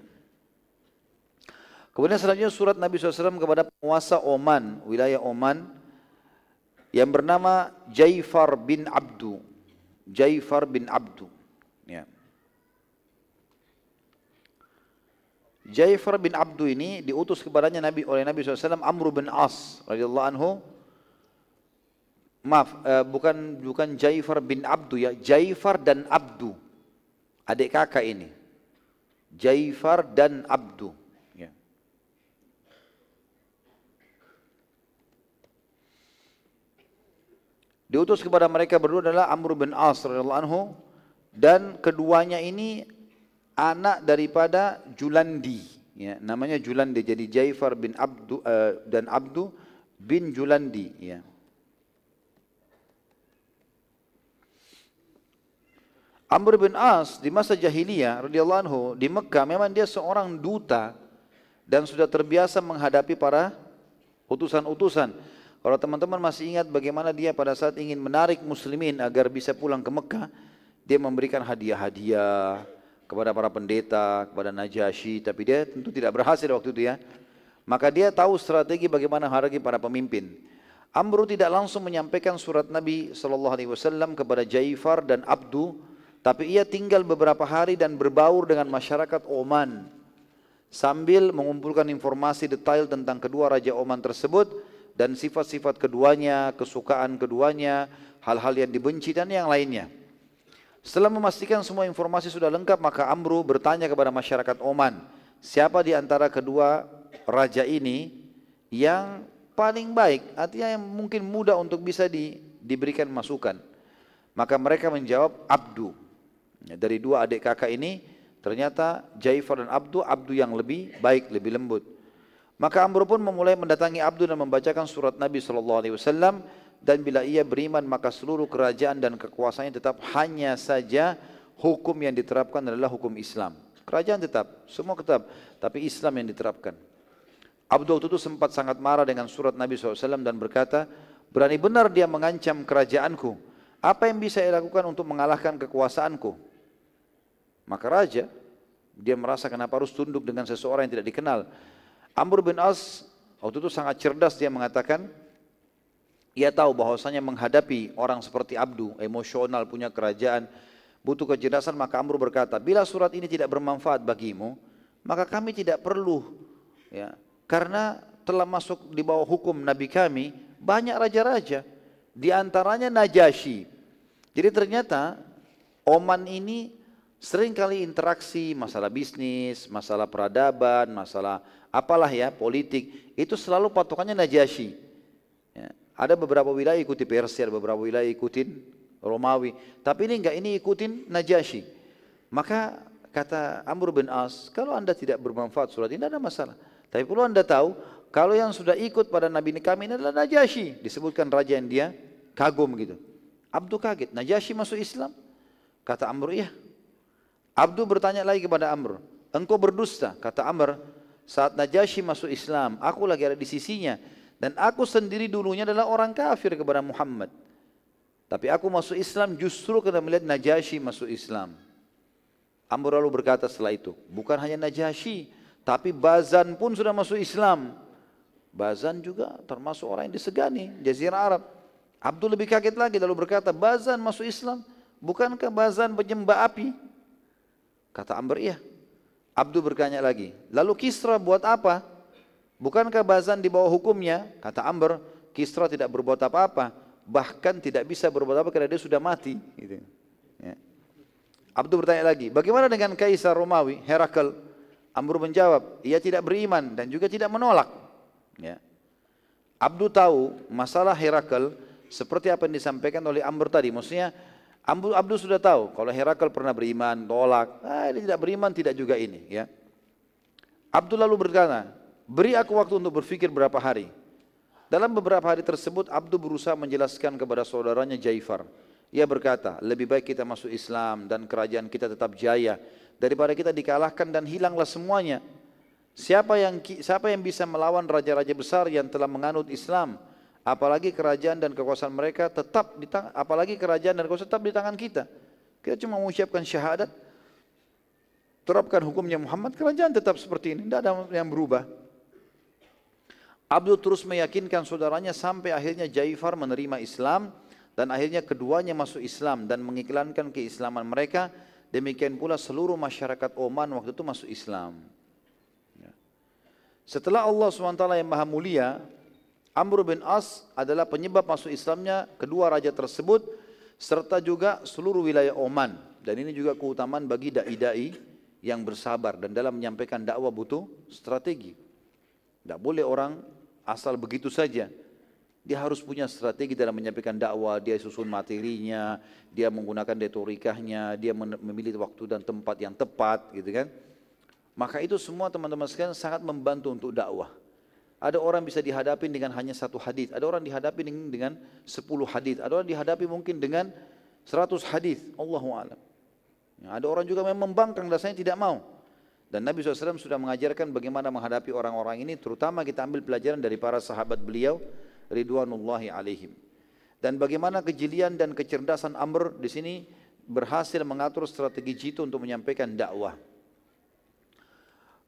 Kemudian selanjutnya surat Nabi SAW kepada penguasa Oman, wilayah Oman, yang bernama Jaifar bin Abdu. Jaifar bin Abdu. Ya. Jaifar bin Abdu ini diutus kepadanya Nabi oleh Nabi SAW Amr bin As radhiyallahu anhu. Maaf uh, bukan bukan Jaifar bin Abdu ya Jaifar dan Abdu. Adik kakak ini. Jaifar dan Abdu. Ya. diutus kepada mereka berdua adalah Amr bin As radhiyallahu anhu. Dan keduanya ini anak daripada Julandi. Ya namanya Julandi. Jadi Jaifar bin Abdu uh, dan Abdu bin Julandi ya. Amr bin As di masa jahiliyah radhiyallahu anhu di Mekah memang dia seorang duta dan sudah terbiasa menghadapi para utusan-utusan. Kalau teman-teman masih ingat bagaimana dia pada saat ingin menarik muslimin agar bisa pulang ke Mekah, dia memberikan hadiah-hadiah, kepada para pendeta, kepada Najasyi, tapi dia tentu tidak berhasil waktu itu ya. Maka dia tahu strategi bagaimana haragi para pemimpin. Amru tidak langsung menyampaikan surat Nabi SAW kepada Jaifar dan Abdu, tapi ia tinggal beberapa hari dan berbaur dengan masyarakat Oman sambil mengumpulkan informasi detail tentang kedua raja Oman tersebut dan sifat-sifat keduanya, kesukaan keduanya, hal-hal yang dibenci dan yang lainnya. Setelah memastikan semua informasi sudah lengkap, maka Amru bertanya kepada masyarakat Oman, siapa di antara kedua raja ini yang paling baik, artinya yang mungkin mudah untuk bisa di, diberikan masukan. Maka mereka menjawab Abdu. Ya, dari dua adik kakak ini, ternyata Jaifar dan Abdu, Abdu yang lebih baik, lebih lembut. Maka Amru pun memulai mendatangi Abdu dan membacakan surat Nabi SAW dan bila ia beriman maka seluruh kerajaan dan kekuasaannya tetap hanya saja hukum yang diterapkan adalah hukum Islam. Kerajaan tetap, semua tetap, tapi Islam yang diterapkan. Abdul itu sempat sangat marah dengan surat Nabi SAW dan berkata, berani benar dia mengancam kerajaanku. Apa yang bisa ia lakukan untuk mengalahkan kekuasaanku? Maka raja Dia merasa kenapa harus tunduk dengan seseorang yang tidak dikenal. Amr bin As waktu itu sangat cerdas dia mengatakan, ia tahu bahwasanya menghadapi orang seperti Abdu, emosional, punya kerajaan, butuh kecerdasan, maka Amr berkata, bila surat ini tidak bermanfaat bagimu, maka kami tidak perlu, ya, karena telah masuk di bawah hukum Nabi kami, banyak raja-raja, di antaranya Najasyi. Jadi ternyata Oman ini sering kali interaksi masalah bisnis, masalah peradaban, masalah apalah ya politik itu selalu patokannya Najasyi. Ada beberapa wilayah ikuti Persia, ada beberapa wilayah ikutin Romawi, tapi ini enggak ini ikutin Najasyi. Maka kata Amr bin As, kalau anda tidak bermanfaat surat ini tidak ada masalah. Tapi perlu anda tahu, kalau yang sudah ikut pada Nabi kami ini adalah Najasyi, disebutkan raja yang dia kagum gitu. Abdu kaget, Najasyi masuk Islam. Kata Amr, iya. Abdu bertanya lagi kepada Amr, engkau berdusta. Kata Amr, saat Najasyi masuk Islam, aku lagi ada di sisinya. Dan aku sendiri dulunya adalah orang kafir kepada Muhammad. Tapi aku masuk Islam justru karena melihat Najasyi masuk Islam. Amr lalu berkata setelah itu, bukan hanya Najasyi, tapi Bazan pun sudah masuk Islam. Bazan juga termasuk orang yang disegani, Jazirah Arab. Abdul lebih kaget lagi lalu berkata, Bazan masuk Islam, bukankah Bazan penyembah api? Kata Amr, iya. Abdul bertanya lagi, lalu Kisra buat apa? Bukankah Bazan di bawah hukumnya? Kata Amr, Kisra tidak berbuat apa-apa, bahkan tidak bisa berbuat apa karena dia sudah mati. Gitu. Ya. Abdul bertanya lagi, bagaimana dengan Kaisar Romawi, Herakl? Amr menjawab, ia tidak beriman dan juga tidak menolak. Ya. Abdul tahu masalah Herakl seperti apa yang disampaikan oleh Amr tadi. Maksudnya Abdul, Abdul sudah tahu kalau Herakl pernah beriman, tolak. Ah, ini tidak beriman, tidak juga ini. Ya. Abdul lalu berkata, beri aku waktu untuk berfikir berapa hari. Dalam beberapa hari tersebut Abdul berusaha menjelaskan kepada saudaranya Jaifar. Ia berkata, lebih baik kita masuk Islam dan kerajaan kita tetap jaya daripada kita dikalahkan dan hilanglah semuanya. Siapa yang siapa yang bisa melawan raja-raja besar yang telah menganut Islam? Apalagi kerajaan dan kekuasaan mereka tetap di tangan, apalagi kerajaan dan kekuasaan tetap di tangan kita. Kita cuma mengucapkan syahadat, terapkan hukumnya Muhammad, kerajaan tetap seperti ini, tidak ada yang berubah. Abdul terus meyakinkan saudaranya sampai akhirnya Jaifar menerima Islam dan akhirnya keduanya masuk Islam dan mengiklankan keislaman mereka. Demikian pula seluruh masyarakat Oman waktu itu masuk Islam. Ya. Setelah Allah SWT yang maha mulia Amr bin As adalah penyebab masuk Islamnya kedua raja tersebut serta juga seluruh wilayah Oman dan ini juga keutamaan bagi dai-dai yang bersabar dan dalam menyampaikan dakwah butuh strategi. Tidak boleh orang asal begitu saja. Dia harus punya strategi dalam menyampaikan dakwah, dia susun materinya, dia menggunakan retorikahnya, dia memilih waktu dan tempat yang tepat gitu kan. Maka itu semua teman-teman sekalian sangat membantu untuk dakwah. Ada orang bisa dihadapi dengan hanya satu hadis, ada orang dihadapi dengan sepuluh hadis, ada orang dihadapi mungkin dengan seratus hadis. Allahu a'lam. Ya, ada orang juga memang membangkang rasanya tidak mau. Dan Nabi SAW sudah mengajarkan bagaimana menghadapi orang-orang ini, terutama kita ambil pelajaran dari para sahabat beliau, Ridwanullahi alaihim. Dan bagaimana kejelian dan kecerdasan Amr di sini berhasil mengatur strategi jitu untuk menyampaikan dakwah.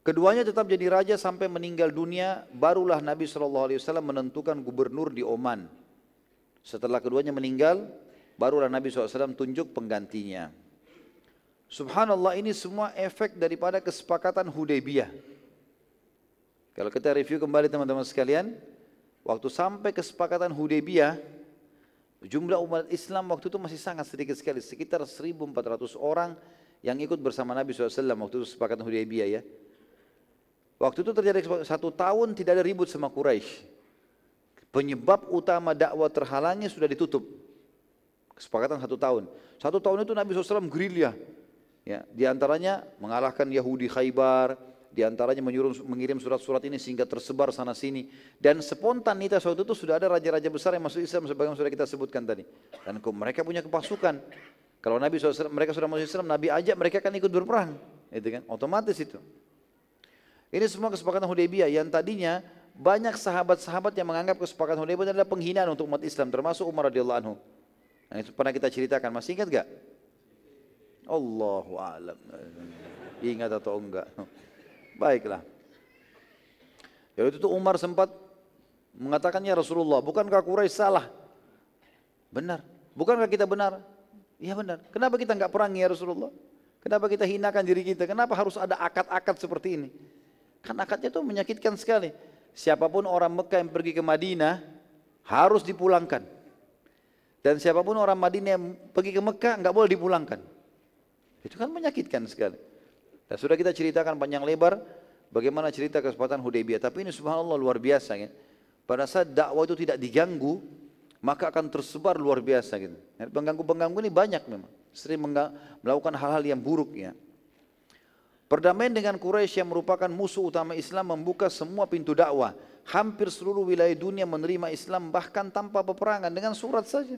Keduanya tetap jadi raja sampai meninggal dunia, barulah Nabi SAW menentukan gubernur di Oman. Setelah keduanya meninggal, barulah Nabi SAW tunjuk penggantinya. Subhanallah ini semua efek daripada kesepakatan Hudaybiyah. Kalau kita review kembali teman-teman sekalian, waktu sampai kesepakatan Hudaybiyah, jumlah umat Islam waktu itu masih sangat sedikit sekali, sekitar 1.400 orang yang ikut bersama Nabi SAW waktu itu kesepakatan Hudaybiyah ya. Waktu itu terjadi satu tahun tidak ada ribut sama Quraisy. Penyebab utama dakwah terhalangnya sudah ditutup. Kesepakatan satu tahun. Satu tahun itu Nabi SAW gerilya. Ya, di antaranya mengalahkan Yahudi Khaybar, di antaranya menyuruh mengirim surat-surat ini sehingga tersebar sana sini. Dan spontanitas waktu itu sudah ada raja-raja besar yang masuk Islam sebagaimana sudah kita sebutkan tadi. Dan mereka punya kepasukan. Kalau Nabi SAW, mereka sudah masuk Islam, Nabi ajak mereka kan ikut berperang. Itu kan, otomatis itu. Ini semua kesepakatan Hudaybiyah yang tadinya banyak sahabat-sahabat yang menganggap kesepakatan Hudaybiyah adalah penghinaan untuk umat Islam termasuk Umar radhiyallahu anhu. Nah, itu pernah kita ceritakan, masih ingat gak? Allahu a'lam. ingat atau enggak. Baiklah. Ya itu tuh Umar sempat mengatakannya Rasulullah, bukankah Quraisy salah? Benar. Bukankah kita benar? Iya benar. Kenapa kita enggak perangi ya Rasulullah? Kenapa kita hinakan diri kita? Kenapa harus ada akad-akad seperti ini? Kan akadnya itu menyakitkan sekali. Siapa pun orang Mekah yang pergi ke Madinah harus dipulangkan. Dan siapa pun orang Madinah yang pergi ke Mekah nggak boleh dipulangkan. Itu kan menyakitkan sekali. Dan sudah kita ceritakan panjang lebar bagaimana cerita kesempatan Hudaybiyah. Tapi ini subhanallah luar biasa. Ya. Pada saat dakwah itu tidak diganggu, maka akan tersebar luar biasa. Gitu. Pengganggu-pengganggu ini banyak memang sering melakukan hal-hal yang buruk ya. Perdamaian dengan Quraisy yang merupakan musuh utama Islam membuka semua pintu dakwah. Hampir seluruh wilayah dunia menerima Islam bahkan tanpa peperangan dengan surat saja.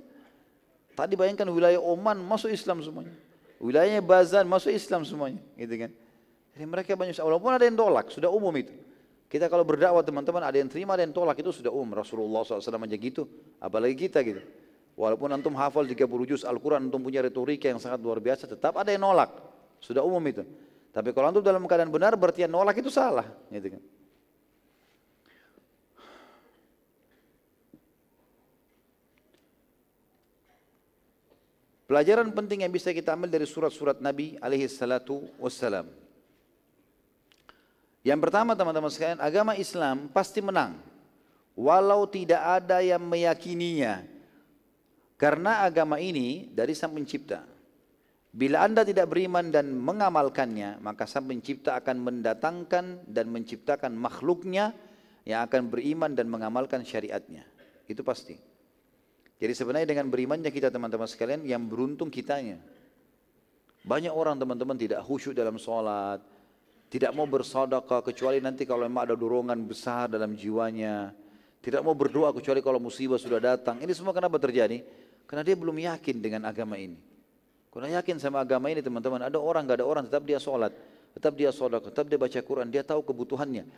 Tadi bayangkan wilayah Oman masuk Islam semuanya. Wilayahnya Bazan masuk Islam semuanya, gitu kan. Jadi mereka banyak walaupun ada yang tolak, sudah umum itu. Kita kalau berdakwah teman-teman ada yang terima, ada yang tolak itu sudah umum. Rasulullah SAW aja gitu, apalagi kita gitu. Walaupun antum hafal 30 juz Al-Quran, antum punya retorika yang sangat luar biasa, tetap ada yang nolak. Sudah umum itu. Tapi kalau antum dalam keadaan benar, berarti yang nolak itu salah. Gitu kan. Pelajaran penting yang bisa kita ambil dari surat-surat Nabi alaihi salatu wassalam. Yang pertama teman-teman sekalian, agama Islam pasti menang. Walau tidak ada yang meyakininya. Karena agama ini dari sang pencipta. Bila anda tidak beriman dan mengamalkannya, maka sang pencipta akan mendatangkan dan menciptakan makhluknya yang akan beriman dan mengamalkan syariatnya. Itu pasti. Jadi sebenarnya dengan berimannya kita teman-teman sekalian yang beruntung kitanya. Banyak orang teman-teman tidak khusyuk dalam sholat, tidak mau bersedekah kecuali nanti kalau memang ada dorongan besar dalam jiwanya. Tidak mau berdoa kecuali kalau musibah sudah datang. Ini semua kenapa terjadi? Karena dia belum yakin dengan agama ini. Kalau yakin sama agama ini teman-teman, ada orang gak ada orang tetap dia sholat, tetap dia sholat, tetap dia baca Quran, dia tahu kebutuhannya.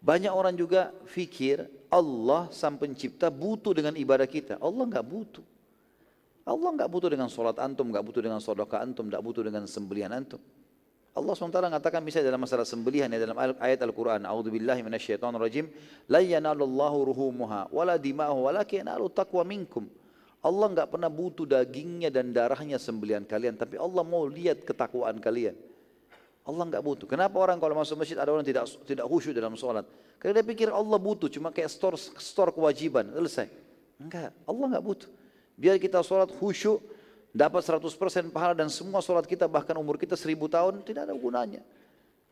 Banyak orang juga fikir Allah sang pencipta butuh dengan ibadah kita. Allah nggak butuh. Allah nggak butuh dengan sholat antum, nggak butuh dengan sodaka antum, nggak butuh dengan sembelihan antum. Allah SWT mengatakan misalnya dalam masalah sembelihan ya dalam ayat Al-Quran A'udhu billahi minasyaitonir rajim La yanalullahu ruhumuha wala dima'hu walakin yanalu taqwa minkum Allah nggak pernah butuh dagingnya dan darahnya sembelihan kalian Tapi Allah mau lihat ketakwaan kalian Allah nggak butuh. Kenapa orang kalau masuk masjid ada orang tidak tidak khusyuk dalam sholat? Karena dia pikir Allah butuh, cuma kayak store store kewajiban, selesai. Enggak, Allah nggak butuh. Biar kita sholat khusyuk, dapat 100% pahala dan semua sholat kita bahkan umur kita seribu tahun tidak ada gunanya.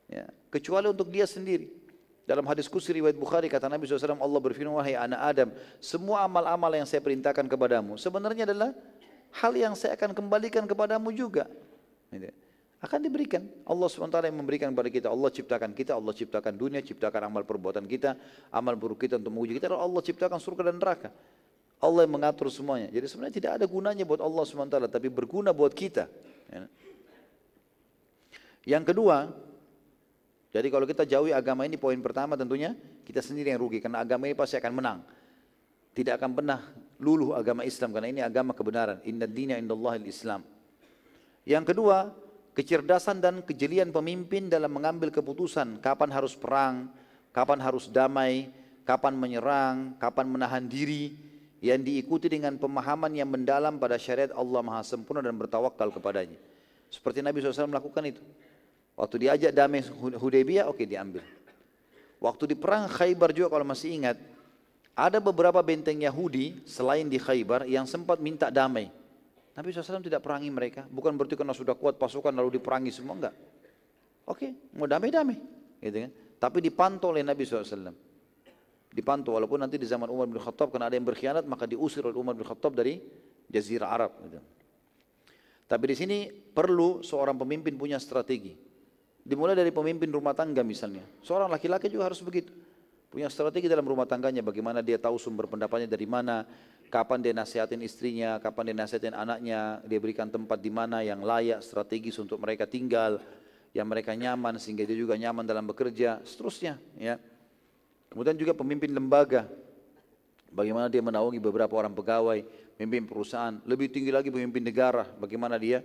Ya, kecuali untuk dia sendiri. Dalam hadis kursi riwayat Bukhari kata Nabi SAW Allah berfirman wahai anak Adam semua amal-amal yang saya perintahkan kepadamu sebenarnya adalah hal yang saya akan kembalikan kepadamu juga. Gitu. Akan diberikan. Allah SWT yang memberikan kepada kita. Allah ciptakan kita, Allah ciptakan dunia, ciptakan amal perbuatan kita, amal buruk kita untuk menguji kita. Allah ciptakan surga dan neraka. Allah yang mengatur semuanya. Jadi sebenarnya tidak ada gunanya buat Allah SWT, tapi berguna buat kita. Ya. Yang kedua, jadi kalau kita jauhi agama ini, poin pertama tentunya kita sendiri yang rugi, karena agama ini pasti akan menang. Tidak akan pernah luluh agama Islam, karena ini agama kebenaran. Inna dina indallah islam Yang kedua, kecerdasan dan kejelian pemimpin dalam mengambil keputusan kapan harus perang, kapan harus damai, kapan menyerang, kapan menahan diri, yang diikuti dengan pemahaman yang mendalam pada syariat Allah Maha Sempurna dan bertawakal kepadanya. Seperti Nabi SAW melakukan itu. Waktu diajak damai Hudaybiyah, oke okay, diambil. Waktu di perang Khaybar juga kalau masih ingat, ada beberapa benteng Yahudi selain di Khaybar yang sempat minta damai. Nabi SAW tidak perangi mereka, bukan berarti karena sudah kuat pasukan lalu diperangi semua, enggak. Oke, mau damai-damai. Gitu kan? Tapi dipantau oleh Nabi SAW dipantau walaupun nanti di zaman Umar bin Khattab karena ada yang berkhianat maka diusir oleh Umar bin Khattab dari jazirah Arab gitu. Tapi di sini perlu seorang pemimpin punya strategi. Dimulai dari pemimpin rumah tangga misalnya. Seorang laki-laki juga harus begitu. Punya strategi dalam rumah tangganya bagaimana dia tahu sumber pendapatnya dari mana, kapan dia nasihatin istrinya, kapan dia nasihatin anaknya, dia berikan tempat di mana yang layak strategis untuk mereka tinggal, yang mereka nyaman sehingga dia juga nyaman dalam bekerja, seterusnya ya. Kemudian juga pemimpin lembaga. Bagaimana dia menaungi beberapa orang pegawai, pemimpin perusahaan. Lebih tinggi lagi pemimpin negara. Bagaimana dia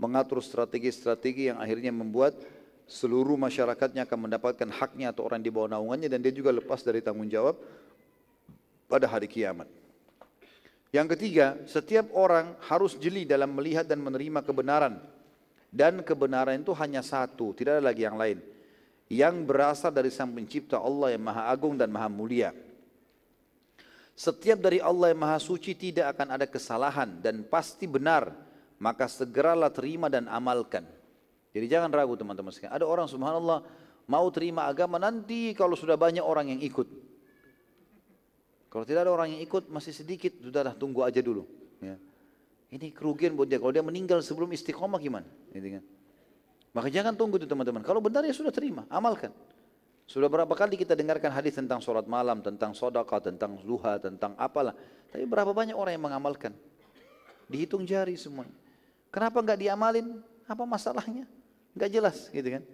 mengatur strategi-strategi yang akhirnya membuat seluruh masyarakatnya akan mendapatkan haknya atau orang di bawah naungannya dan dia juga lepas dari tanggung jawab pada hari kiamat. Yang ketiga, setiap orang harus jeli dalam melihat dan menerima kebenaran. Dan kebenaran itu hanya satu, tidak ada lagi yang lain. Yang berasal dari sang pencipta Allah yang maha agung dan maha mulia. Setiap dari Allah yang maha suci tidak akan ada kesalahan dan pasti benar. Maka segeralah terima dan amalkan. Jadi jangan ragu teman-teman sekalian. Ada orang subhanallah mau terima agama nanti kalau sudah banyak orang yang ikut. Kalau tidak ada orang yang ikut masih sedikit, sudahlah tunggu aja dulu. Ya. Ini kerugian buat dia. Kalau dia meninggal sebelum istiqomah gimana? Gitu kan? Maka jangan tunggu itu teman-teman. Kalau benar ya sudah terima, amalkan. Sudah berapa kali kita dengarkan hadis tentang sholat malam, tentang sodaka, tentang duha, tentang apalah. Tapi berapa banyak orang yang mengamalkan? Dihitung jari semuanya. Kenapa nggak diamalin? Apa masalahnya? Nggak jelas gitu kan.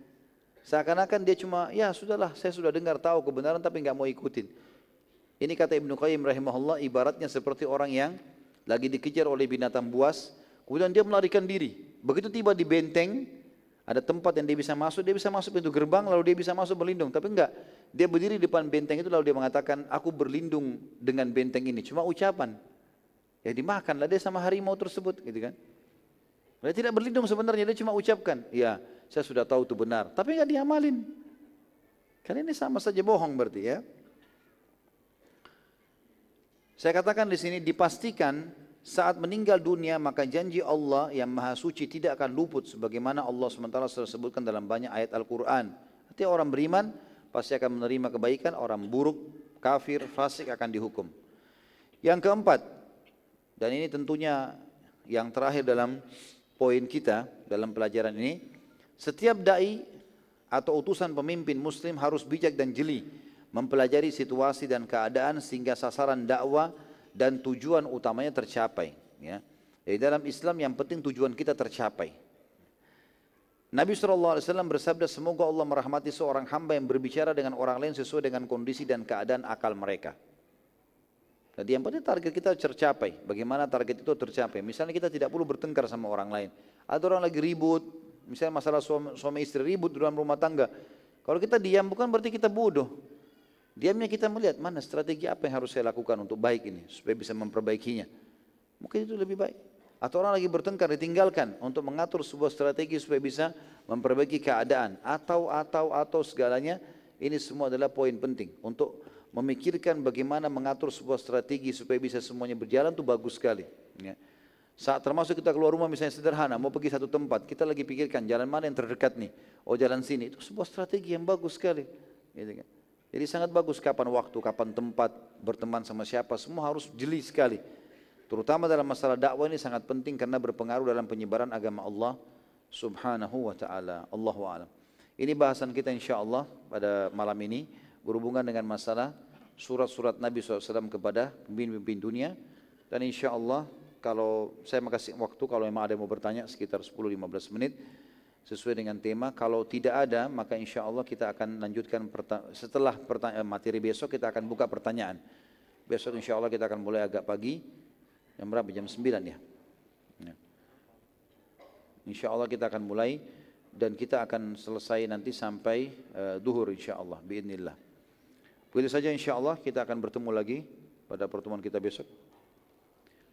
Seakan-akan dia cuma, ya sudahlah saya sudah dengar tahu kebenaran tapi nggak mau ikutin. Ini kata Ibnu Qayyim rahimahullah ibaratnya seperti orang yang lagi dikejar oleh binatang buas, kemudian dia melarikan diri. Begitu tiba di benteng, ada tempat yang dia bisa masuk, dia bisa masuk pintu gerbang lalu dia bisa masuk berlindung. Tapi enggak, dia berdiri di depan benteng itu lalu dia mengatakan, aku berlindung dengan benteng ini. Cuma ucapan. Ya dimakanlah dia sama harimau tersebut gitu kan. Dia tidak berlindung sebenarnya, dia cuma ucapkan, ya saya sudah tahu itu benar. Tapi enggak diamalin. Kan ini sama saja bohong berarti ya. Saya katakan di sini dipastikan saat meninggal dunia maka janji Allah yang maha suci tidak akan luput sebagaimana Allah SWT sebutkan dalam banyak ayat Al-Quran. Artinya orang beriman pasti akan menerima kebaikan, orang buruk, kafir, fasik akan dihukum. Yang keempat, dan ini tentunya yang terakhir dalam poin kita dalam pelajaran ini, setiap dai atau utusan pemimpin muslim harus bijak dan jeli mempelajari situasi dan keadaan sehingga sasaran dakwah dan tujuan utamanya tercapai. Ya. Jadi dalam Islam yang penting tujuan kita tercapai. Nabi SAW bersabda, semoga Allah merahmati seorang hamba yang berbicara dengan orang lain sesuai dengan kondisi dan keadaan akal mereka. Jadi yang penting target kita tercapai. Bagaimana target itu tercapai? Misalnya kita tidak perlu bertengkar sama orang lain. Ada orang lagi ribut, misalnya masalah suami, suami istri ribut dalam rumah tangga. Kalau kita diam bukan berarti kita bodoh. Diamnya kita melihat mana strategi apa yang harus saya lakukan untuk baik ini supaya bisa memperbaikinya. Mungkin itu lebih baik. Atau orang lagi bertengkar ditinggalkan untuk mengatur sebuah strategi supaya bisa memperbaiki keadaan atau atau atau segalanya ini semua adalah poin penting untuk memikirkan bagaimana mengatur sebuah strategi supaya bisa semuanya berjalan itu bagus sekali. Ya. Saat termasuk kita keluar rumah misalnya sederhana, mau pergi satu tempat, kita lagi pikirkan jalan mana yang terdekat nih, oh jalan sini, itu sebuah strategi yang bagus sekali. Gitu kan. Jadi sangat bagus kapan waktu, kapan tempat, berteman sama siapa, semua harus jeli sekali. Terutama dalam masalah dakwah ini sangat penting karena berpengaruh dalam penyebaran agama Allah subhanahu wa ta'ala. Allahu a'lam. Ini bahasan kita insya Allah pada malam ini berhubungan dengan masalah surat-surat Nabi SAW kepada pemimpin-pemimpin dunia. Dan insya Allah kalau saya makasih waktu kalau memang ada yang mau bertanya sekitar 10-15 menit sesuai dengan tema. Kalau tidak ada, maka insya Allah kita akan lanjutkan setelah materi besok kita akan buka pertanyaan. Besok insya Allah kita akan mulai agak pagi. Jam berapa? Jam 9 ya. ya. Insya Allah kita akan mulai dan kita akan selesai nanti sampai uh, duhur insya Allah. Begitu saja insya Allah kita akan bertemu lagi pada pertemuan kita besok.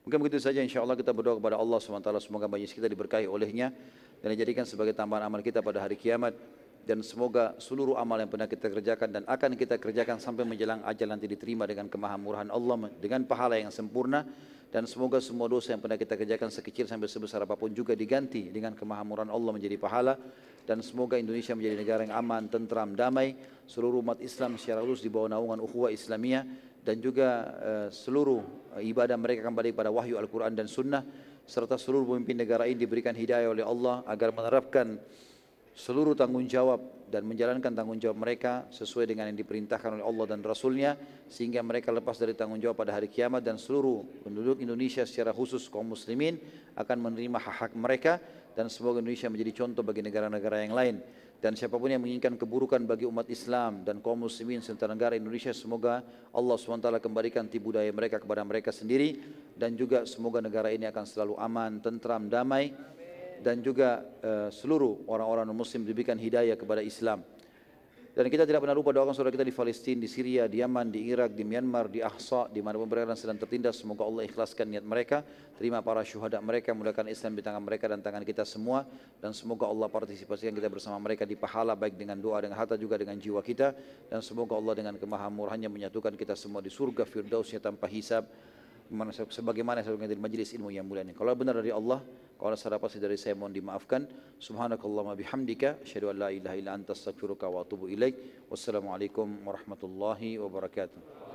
Mungkin begitu saja insya Allah kita berdoa kepada Allah SWT semoga majlis kita diberkahi olehnya dan dijadikan sebagai tambahan amal kita pada hari kiamat. Dan semoga seluruh amal yang pernah kita kerjakan dan akan kita kerjakan sampai menjelang ajal nanti diterima dengan kemahamurahan Allah dengan pahala yang sempurna. Dan semoga semua dosa yang pernah kita kerjakan sekecil sampai sebesar apa pun juga diganti dengan kemahamurahan Allah menjadi pahala. Dan semoga Indonesia menjadi negara yang aman, tentram, damai. Seluruh umat Islam secara lulus di bawah naungan ukhuwah Islamiyah dan juga uh, seluruh ibadah mereka kembali pada wahyu Al-Quran dan Sunnah serta seluruh pemimpin negara ini diberikan hidayah oleh Allah agar menerapkan seluruh tanggung jawab dan menjalankan tanggung jawab mereka sesuai dengan yang diperintahkan oleh Allah dan Rasulnya sehingga mereka lepas dari tanggung jawab pada hari kiamat dan seluruh penduduk Indonesia secara khusus kaum muslimin akan menerima hak-hak mereka dan semoga Indonesia menjadi contoh bagi negara-negara yang lain dan siapapun yang menginginkan keburukan bagi umat Islam dan kaum muslimin serta negara Indonesia semoga Allah SWT kembalikan tipu daya mereka kepada mereka sendiri dan juga semoga negara ini akan selalu aman, tentram, damai dan juga uh, seluruh orang-orang muslim diberikan hidayah kepada Islam. Dan kita tidak pernah lupa doakan saudara kita di Palestina, di Syria, di Yaman, di Irak, di Myanmar, di Ahsa, di mana mereka sedang tertindas. Semoga Allah ikhlaskan niat mereka, terima para syuhada mereka, mudahkan Islam di tangan mereka dan tangan kita semua. Dan semoga Allah partisipasikan kita bersama mereka di pahala baik dengan doa, dengan harta juga dengan jiwa kita. Dan semoga Allah dengan kemahamurahannya menyatukan kita semua di surga firdausnya tanpa hisab sebagaimana sebagaimana di majlis ilmu yang mulia ini. Kalau benar dari Allah, kalau salah pasti dari saya mohon dimaafkan. Subhanakallahumma bihamdika asyhadu an la ilaha illa anta astaghfiruka wa atubu ilaik. Wassalamualaikum warahmatullahi wabarakatuh.